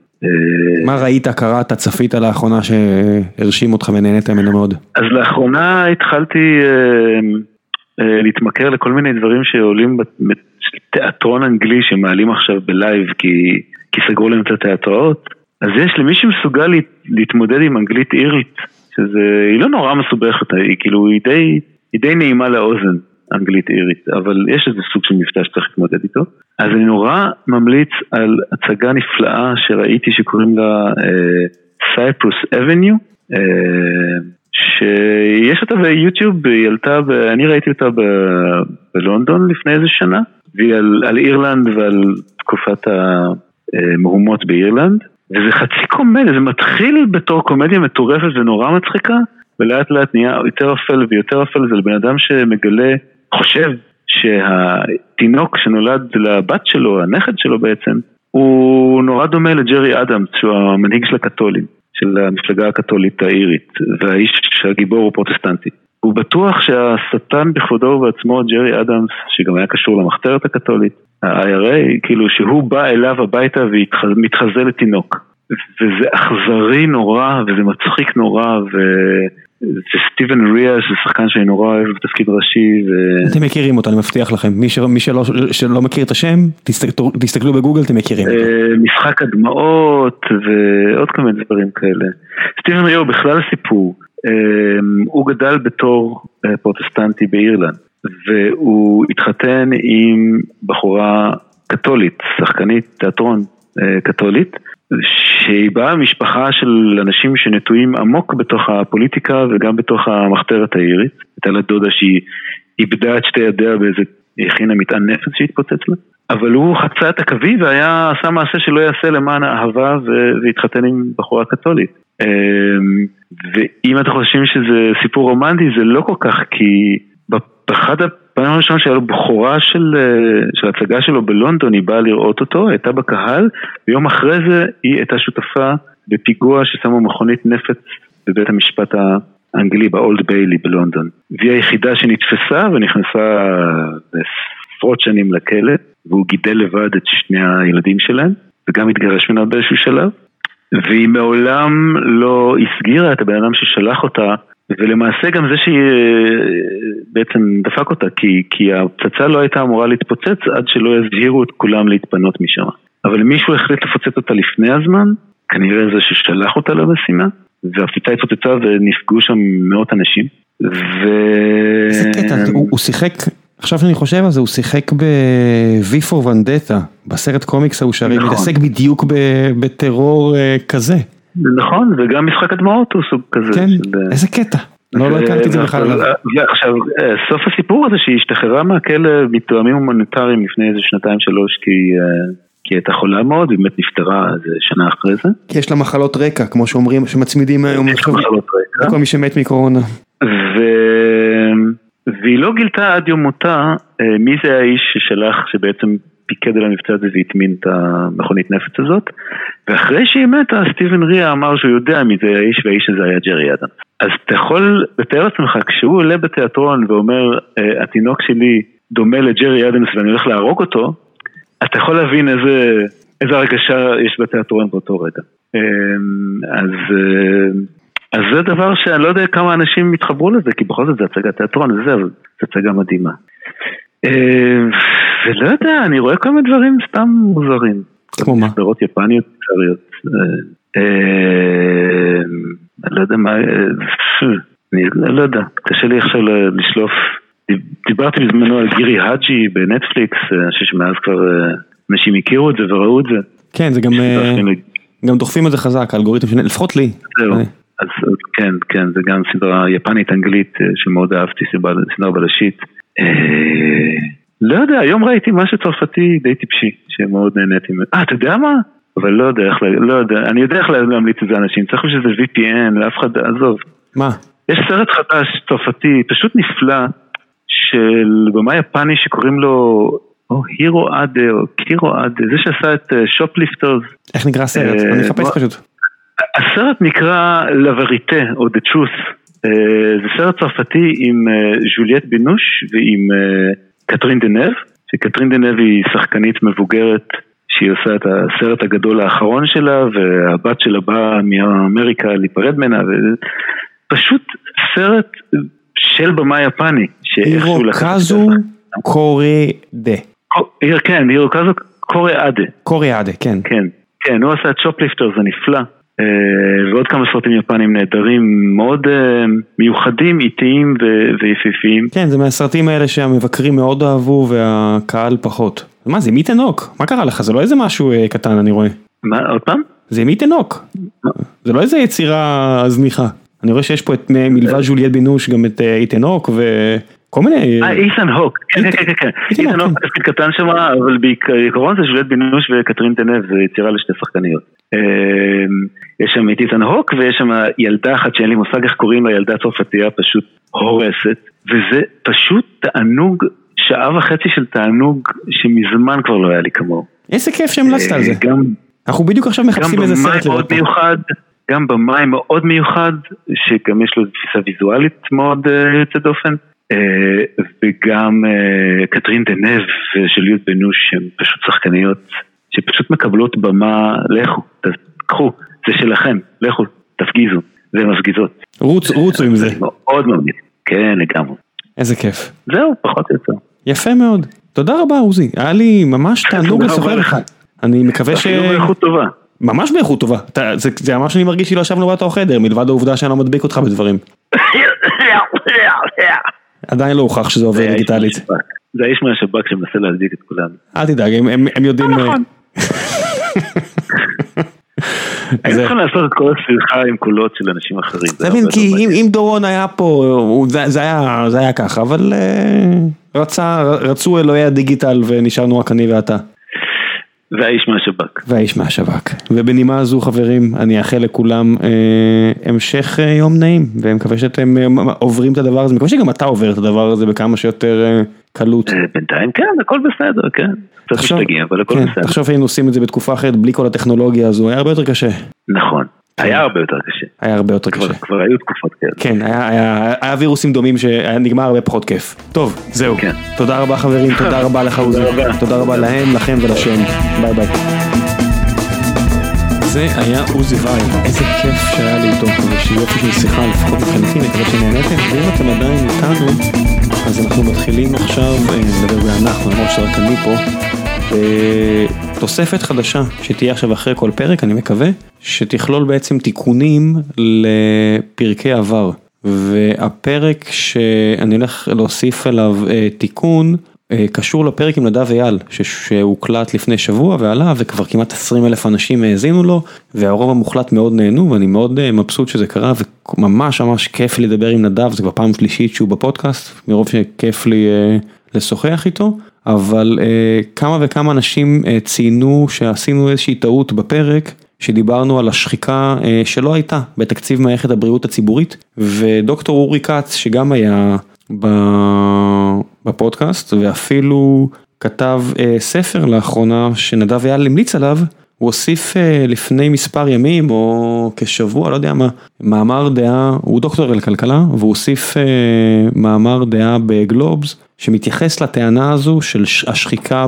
מה ראית, קראת, צפית לאחרונה שהרשים אותך ונהנית ממנו מאוד? אז לאחרונה התחלתי להתמכר לכל מיני דברים שעולים תיאטרון אנגלי שמעלים עכשיו בלייב כי, כי סגרו להם את התיאטראות, אז יש למי שמסוגל להת, להתמודד עם אנגלית אירית, שזה, היא לא נורא מסובכת, היא כאילו, היא די, היא די נעימה לאוזן, אנגלית אירית, אבל יש איזה סוג של מבטא שצריך להתמודד איתו. אז אני נורא ממליץ על הצגה נפלאה שראיתי שקוראים לה Cyprus uh, Avenue. Uh, שיש אותה ביוטיוב, היא עלתה, ב... אני ראיתי אותה ב... בלונדון לפני איזה שנה, והיא על, על אירלנד ועל תקופת המהומות באירלנד, וזה חצי קומדיה, זה מתחיל בתור קומדיה מטורפת ונורא מצחיקה, ולאט לאט נהיה יותר אפל ויותר אפל, זה לבן אדם שמגלה, חושב שהתינוק שנולד לבת שלו, הנכד שלו בעצם, הוא נורא דומה לג'רי אדמס, שהוא המנהיג של הקתולים. של המפלגה הקתולית האירית, והאיש הגיבור הוא פרוטסטנטי. הוא בטוח שהשטן בכבודו ובעצמו, ג'רי אדמס, שגם היה קשור למחתרת הקתולית, ה-IRA, כאילו שהוא בא אליו הביתה ומתחזה לתינוק. וזה אכזרי נורא, וזה מצחיק נורא, ו... וסטיבן ריה זה שחקן שאני נורא אוהב בתפקיד ראשי. ו... אתם מכירים אותו, אני מבטיח לכם. מי, ש... מי שלא, שלא מכיר את השם, תסתכלו, תסתכלו בגוגל, אתם מכירים אותו. משחק הדמעות ועוד כל מיני דברים כאלה. סטיבן ריה הוא בכלל סיפור. הוא גדל בתור פרוטסטנטי באירלנד, והוא התחתן עם בחורה קתולית, שחקנית תיאטרון קתולית. שהיא באה ממשפחה של אנשים שנטועים עמוק בתוך הפוליטיקה וגם בתוך המחתרת האירית. הייתה לה דודה שהיא איבדה את שתי ידיה באיזה, הכינה מטען נפץ שהתפוצץ לה. אבל הוא חצה את הקווי והיה, עשה מעשה שלא יעשה למען האהבה והתחתן עם בחורה קתולית. אמ, ואם אתם חושבים שזה סיפור רומנטי זה לא כל כך כי באחד הפעמים הראשונות שהיה לו בכורה של, של הצגה שלו בלונדון, היא באה לראות אותו, הייתה בקהל, ויום אחרי זה היא הייתה שותפה בפיגוע ששמו מכונית נפץ בבית המשפט האנגלי באולד ביילי בלונדון. והיא היחידה שנתפסה ונכנסה עשרות שנים לכלא, והוא גידל לבד את שני הילדים שלהם, וגם התגרש ממנה באיזשהו שלב. והיא מעולם לא הסגירה את הבן אדם ששלח אותה ולמעשה גם זה שהיא בעצם דפק אותה, כי, כי הפצצה לא הייתה אמורה להתפוצץ עד שלא יזהירו את כולם להתפנות משם. אבל מישהו החליט לפוצץ אותה לפני הזמן, כנראה זה ששלח אותה למשימה, והפצצה התפוצצה ונפגעו שם מאות אנשים. ו... איזה קטע, הוא, הוא שיחק, עכשיו שאני חושב על זה, הוא שיחק ב-V for Vendetta, בסרט קומיקס ההוא שהרי נכון. מתעסק בדיוק בטרור כזה. נכון, וגם משחק הדמעות הוא סוג כזה. כן, איזה קטע. לא, לא הכרתי את זה בכלל. עכשיו, סוף הסיפור הזה שהיא השתחררה מהכלא מתואמים הומניטריים לפני איזה שנתיים שלוש כי היא הייתה חולה מאוד, היא באמת נפטרה איזה שנה אחרי זה. כי יש לה מחלות רקע, כמו שאומרים, שמצמידים היום. יש לה מחלות רקע. לכל מי שמת מקורונה. והיא לא גילתה עד יום מותה מי זה האיש ששלח, שבעצם פיקד על המבצע הזה והטמין את המכונית נפץ הזאת? ואחרי שהיא מתה סטיבן ריה אמר שהוא יודע מי זה האיש והאיש הזה היה ג'רי אדמס. אז אתה יכול לתאר לעצמך כשהוא עולה בתיאטרון ואומר התינוק שלי דומה לג'רי אדמס ואני הולך להרוג אותו אתה יכול להבין איזה, איזה הרגשה יש בתיאטרון באותו רגע. אז, אז זה דבר שאני לא יודע כמה אנשים יתחברו לזה כי בכל זאת זה הצגת תיאטרון וזה, אבל זה הצגה מדהימה ולא יודע, אני רואה כל מיני דברים סתם מוזרים. כמו מה? סדרות יפניות קצריות. אני לא יודע מה, אני לא יודע, קשה לי עכשיו לשלוף. דיברתי בזמנו על גירי האג'י בנטפליקס, אני חושב שמאז כבר אנשים הכירו את זה וראו את זה. כן, זה גם, גם דוחפים את זה חזק, האלגוריתם, לפחות לי. זהו, אז כן, כן, זה גם סדרה יפנית אנגלית שמאוד אהבתי, סדרה בלשית. לא יודע, היום ראיתי משהו צרפתי די טיפשי, שמאוד נהניתי ממנו. אה, אתה יודע מה? אבל לא יודע איך, לא יודע, אני יודע איך להמליץ את זה לאנשים, צריך שזה VPN, לאף אחד, עזוב. מה? יש סרט חדש צרפתי, פשוט נפלא, של במה יפני שקוראים לו, או הירו אדה, או קירו אדה, זה שעשה את שופליפטרס. איך נקרא הסרט? אני מחפש פשוט. הסרט נקרא לווריטה, או The Truth. זה סרט צרפתי עם ז'וליאט בינוש ועם קטרין דנב, שקטרין דנב היא שחקנית מבוגרת שהיא עושה את הסרט הגדול האחרון שלה והבת שלה באה מאמריקה להיפרד ממנה ופשוט סרט של במה יפני הירוקזו קורידה כן, הירוקזו קוריאדה קוריאדה, כן. כן, כן, הוא עשה את שופליפטר, זה נפלא ועוד כמה סרטים יפנים נהדרים, מאוד מיוחדים, איטיים ויפיפיים. כן, זה מהסרטים האלה שהמבקרים מאוד אהבו והקהל פחות. מה זה, מי תינוק? מה קרה לך? זה לא איזה משהו קטן אני רואה. מה, עוד פעם? זה מי תינוק. זה לא איזה יצירה זניחה. אני רואה שיש פה את מלבד ז'וליאט בינוש גם את איתן-הוק וכל מיני... אה, איתן הוק, כן, כן, כן, כן. איתן הוק תפקיד קטן שם, אבל בעיקרון זה ז'וליאט בינוש וקטרין תנב, זה יצירה לשתי שחקניות. יש שם את איתן הוק ויש שם ילדה אחת שאין לי מושג איך קוראים לה, ילדה צרפתייה פשוט הורסת, וזה פשוט תענוג, שעה וחצי של תענוג שמזמן כבר לא היה לי כמוהו. איזה כיף שהמלצת על זה. אנחנו בדיוק עכשיו מחפשים איזה סרט לראות. גם במאי מאוד מיוחד, שגם יש לו תפיסה ויזואלית מאוד יוצאת דופן. וגם קטרין דנב ושליות בנוש שהן פשוט שחקניות שפשוט מקבלות במה, לכו, קחו, זה שלכם, לכו, תפגיזו. זה מפגיזות. רוץ, רוצו עם זה. מאוד ממליץ. כן, לגמרי. איזה כיף. זהו, פחות או יותר. יפה מאוד. תודה רבה עוזי, היה לי ממש תענוג לשוחח איתך. לך. אני מקווה ש... אפילו באיכות טובה. ממש באיכות טובה. אתה- זה זה ממש אני מרגיש שלא ישבנו באותו חדר, מלבד העובדה שאני לא מדביק אותך בדברים. עדיין לא הוכח שזה עובר האיש דיגיטלית. מהשב"כ. זה האיש מהשב"כ שמנסה להדביק את כולנו. אל תדאג, הם- הם הם יודעים... אה, נכון. היינו זה- צריכים לעשות את כל השיחה עם קולות של אנשים אחרים. אתה מבין, כי אם, אם דורון היה פה, זה, זה, היה, ככה, אבל אה, רצה, רצו אלוהי הדיגיטל ונשארנו רק אני ואתה. והאיש מהשב"כ. והאיש מהשב"כ. ובנימה זו חברים, אני אאחל לכולם אה, המשך אה, יום נעים, ומקווה שאתם אה, עוברים את הדבר הזה, מקווה שגם אתה עובר את הדבר הזה בכמה שיותר אה, קלות. אה, בינתיים כן, הכל בסדר, כן. קצת משתגעים, אבל הכל כן, בסדר. תחשוב היינו עושים את זה בתקופה אחרת בלי כל הטכנולוגיה הזו, היה הרבה יותר קשה. נכון. היה הרבה יותר קשה. היה הרבה יותר כבר- קשה. כבר היו תקופות כאלה. כן, היה, היה, היה וירוסים דומים שהיה נגמר הרבה פחות כיף. טוב, זהו. כן. תודה רבה חברים, תודה רבה לך עוזי. רבה. תודה רבה להם, לכם ולשם. ביי ביי. זה היה עוזי וייל, איזה כיף שהיה לי איתו, איזה יופי של שיחה, לפחות מבחינתי, מקווה שנהניתם, ואם אתם עדיין איתנו, אז אנחנו מתחילים עכשיו, אה, נדבר באנחנו, למרות שרק אני פה, אה, תוספת חדשה שתהיה עכשיו אחרי כל פרק, אני מקווה, שתכלול בעצם תיקונים לפרקי עבר. והפרק שאני הולך להוסיף אליו אה, תיקון אה, קשור לפרק עם נדב אייל ש- שהוקלט לפני שבוע ועלה וכבר כמעט 20 אלף אנשים האזינו לו והרוב המוחלט מאוד נהנו ואני מאוד אה, מבסוט שזה קרה וממש ממש כיף לדבר עם נדב זה כבר פעם שלישית שהוא בפודקאסט מרוב שכיף לי אה, לשוחח איתו אבל אה, כמה וכמה אנשים אה, ציינו שעשינו איזושהי טעות בפרק שדיברנו על השחיקה אה, שלא הייתה בתקציב מערכת הבריאות הציבורית ודוקטור אורי כץ שגם היה בפודקאסט ואפילו כתב אה, ספר לאחרונה שנדב אייל המליץ עליו. הוא הוסיף אה, לפני מספר ימים או כשבוע לא יודע מה מאמר דעה הוא דוקטור לכלכלה והוא הוסיף מאמר דעה בגלובס שמתייחס לטענה הזו של השחיקה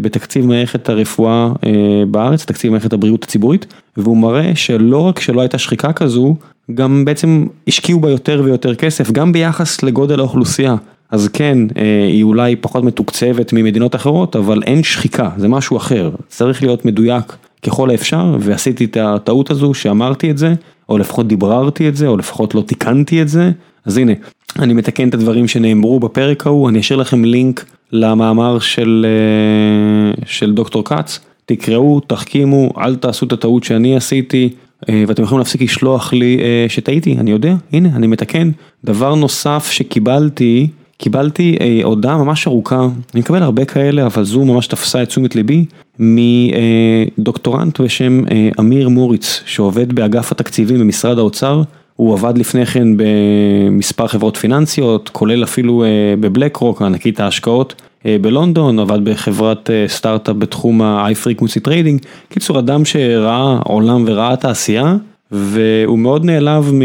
בתקציב מערכת הרפואה אה, בארץ תקציב מערכת הבריאות הציבורית והוא מראה שלא רק שלא הייתה שחיקה כזו גם בעצם השקיעו בה יותר ויותר כסף גם ביחס לגודל האוכלוסייה. אז כן, אה, היא אולי פחות מתוקצבת ממדינות אחרות, אבל אין שחיקה, זה משהו אחר. צריך להיות מדויק ככל האפשר, ועשיתי את הטעות הזו שאמרתי את זה, או לפחות דיבררתי את זה, או לפחות לא תיקנתי את זה. אז הנה, אני מתקן את הדברים שנאמרו בפרק ההוא, אני אשאיר לכם לינק למאמר של, אה, של דוקטור כץ, תקראו, תחכימו, אל תעשו את הטעות שאני עשיתי. אה, ואתם יכולים להפסיק לשלוח לי אה, שטעיתי, אני יודע, הנה, אני מתקן. דבר נוסף שקיבלתי, קיבלתי הודעה ממש ארוכה, אני מקבל הרבה כאלה, אבל זו ממש תפסה את תשומת ליבי, מדוקטורנט בשם אמיר מוריץ, שעובד באגף התקציבים במשרד האוצר. הוא עבד לפני כן במספר חברות פיננסיות, כולל אפילו אה, בבלק רוק, ענקית ההשקעות אה, בלונדון, עבד בחברת אה, סטארט-אפ בתחום ה-high frequency trading. קיצור, אדם שראה עולם וראה תעשייה, והוא מאוד נעלב מ...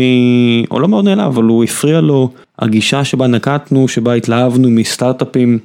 או לא מאוד נעלב, אבל הוא הפריע לו הגישה שבה נקטנו, שבה התלהבנו מסטארט-אפים.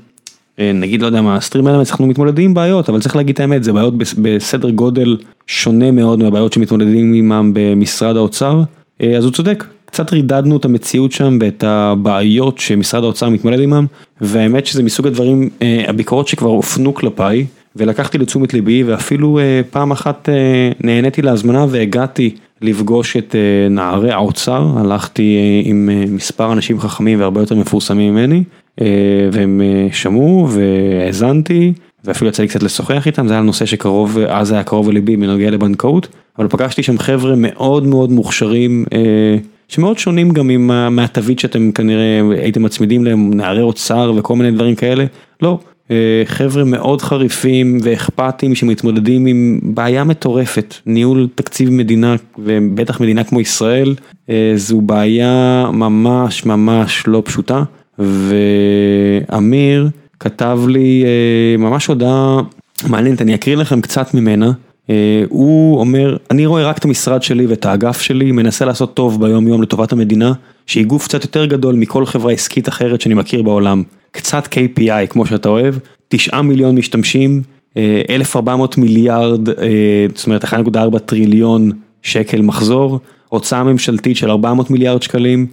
נגיד לא יודע מה, הסטרים האלה אנחנו מתמודדים עם בעיות, אבל צריך להגיד את האמת, זה בעיות בס- בסדר גודל שונה מאוד מהבעיות שמתמודדים עימם במשרד האוצר, אז הוא צודק, קצת רידדנו את המציאות שם ואת הבעיות שמשרד האוצר מתמודד עימם, והאמת שזה מסוג הדברים, אה, הביקורות שכבר הופנו כלפיי, ולקחתי לתשומת ליבי, ואפילו אה, פעם אחת אה, נהניתי להזמנה והגעתי לפגוש את אה, נערי האוצר, הלכתי אה, עם אה, מספר אנשים חכמים והרבה יותר מפורסמים ממני, אה, והם אה, שמעו והאזנתי, ואפילו יצא לי קצת לשוחח איתם, זה היה נושא שקרוב, אז היה קרוב לליבי בנוגע לבנקאות, אבל פגשתי שם חבר'ה מאוד מאוד מוכשרים, אה, שמאוד שונים גם עם מהתווית שאתם כנראה הייתם מצמידים להם, נערי אוצר וכל מיני דברים כאלה, לא. אה, חבר'ה מאוד חריפים ואכפתיים שמתמודדים עם בעיה מטורפת, ניהול תקציב מדינה ובטח מדינה כמו ישראל, אה, זו בעיה ממש ממש לא פשוטה, ואמיר כתב לי אה, ממש הודעה מעניינת, אני אקריא לכם קצת ממנה. אה, הוא אומר, אני רואה רק את המשרד שלי ואת האגף שלי, מנסה לעשות טוב ביום יום לטובת המדינה, שהיא גוף קצת יותר גדול מכל חברה עסקית אחרת שאני מכיר בעולם. קצת KPI כמו שאתה אוהב, 9 מיליון משתמשים, אה, 1,400 מיליארד, אה, זאת אומרת 1.4 טריליון שקל מחזור, הוצאה ממשלתית של 400 מיליארד שקלים,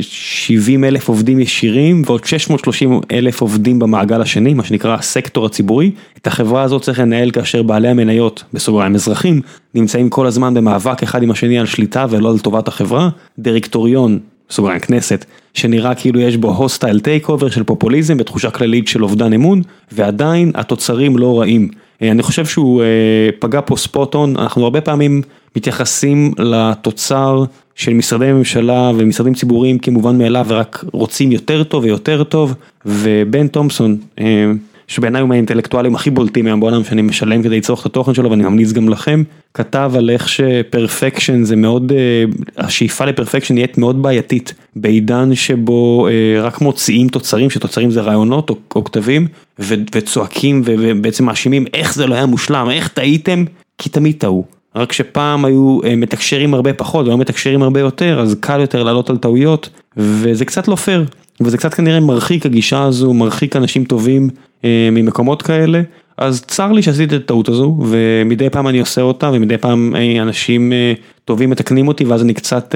70 אלף עובדים ישירים ועוד 630 אלף עובדים במעגל השני, מה שנקרא הסקטור הציבורי. את החברה הזאת צריך לנהל כאשר בעלי המניות, בסוגריים אזרחים, נמצאים כל הזמן במאבק אחד עם השני על שליטה ולא על טובת החברה. דירקטוריון, בסוגריים כנסת, שנראה כאילו יש בו hostile takeover של פופוליזם ותחושה כללית של אובדן אמון, ועדיין התוצרים לא רעים. אני חושב שהוא פגע פה ספוט און, אנחנו הרבה פעמים מתייחסים לתוצר של משרדי ממשלה ומשרדים ציבוריים כמובן מאליו ורק רוצים יותר טוב ויותר טוב ובן תומפסון שבעיניי הוא מהאינטלקטואלים הכי בולטים היום בעולם שאני משלם כדי לצרוך את התוכן שלו ואני ממליץ גם לכם, כתב על איך שפרפקשן זה מאוד, השאיפה לפרפקשן נהיית מאוד בעייתית בעידן שבו רק מוציאים תוצרים שתוצרים זה רעיונות או, או כתבים וצועקים ובעצם מאשימים איך זה לא היה מושלם, איך טעיתם, כי תמיד טעו. רק שפעם היו מתקשרים הרבה פחות והיום מתקשרים הרבה יותר אז קל יותר לעלות על טעויות וזה קצת לא פייר וזה קצת כנראה מרחיק הגישה הזו, מרחיק אנשים טובים ממקומות כאלה. אז צר לי שעשיתי את הטעות הזו ומדי פעם אני עושה אותה ומדי פעם אנשים טובים מתקנים אותי ואז אני קצת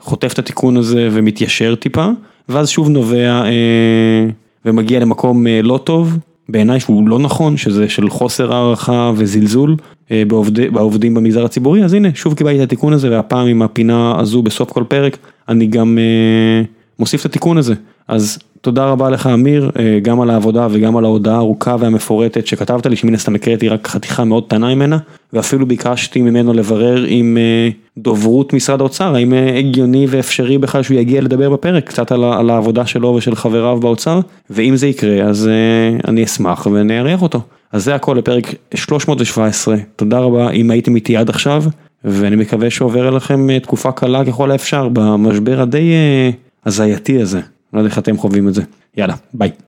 חוטף את התיקון הזה ומתיישר טיפה ואז שוב נובע ומגיע למקום לא טוב בעיניי שהוא לא נכון, שזה של חוסר הערכה וזלזול בעובדי, בעובדים במגזר הציבורי, אז הנה, שוב קיבלתי את התיקון הזה, והפעם עם הפינה הזו בסוף כל פרק, אני גם מוסיף את התיקון הזה. אז תודה רבה לך אמיר, גם על העבודה וגם על ההודעה הארוכה והמפורטת שכתבת לי, שמן הסתם הקראתי רק חתיכה מאוד קטנה ממנה, ואפילו ביקשתי ממנו לברר עם דוברות משרד האוצר, האם הגיוני ואפשרי בכלל שהוא יגיע לדבר בפרק, קצת על, על העבודה שלו ושל חבריו באוצר, ואם זה יקרה אז אני אשמח ונארח אותו. אז זה הכל לפרק 317, תודה רבה אם הייתם איתי עד עכשיו, ואני מקווה שעובר אליכם תקופה קלה ככל האפשר במשבר הדי הזייתי הזה. לא יודע איך אתם חווים את זה. יאללה, ביי.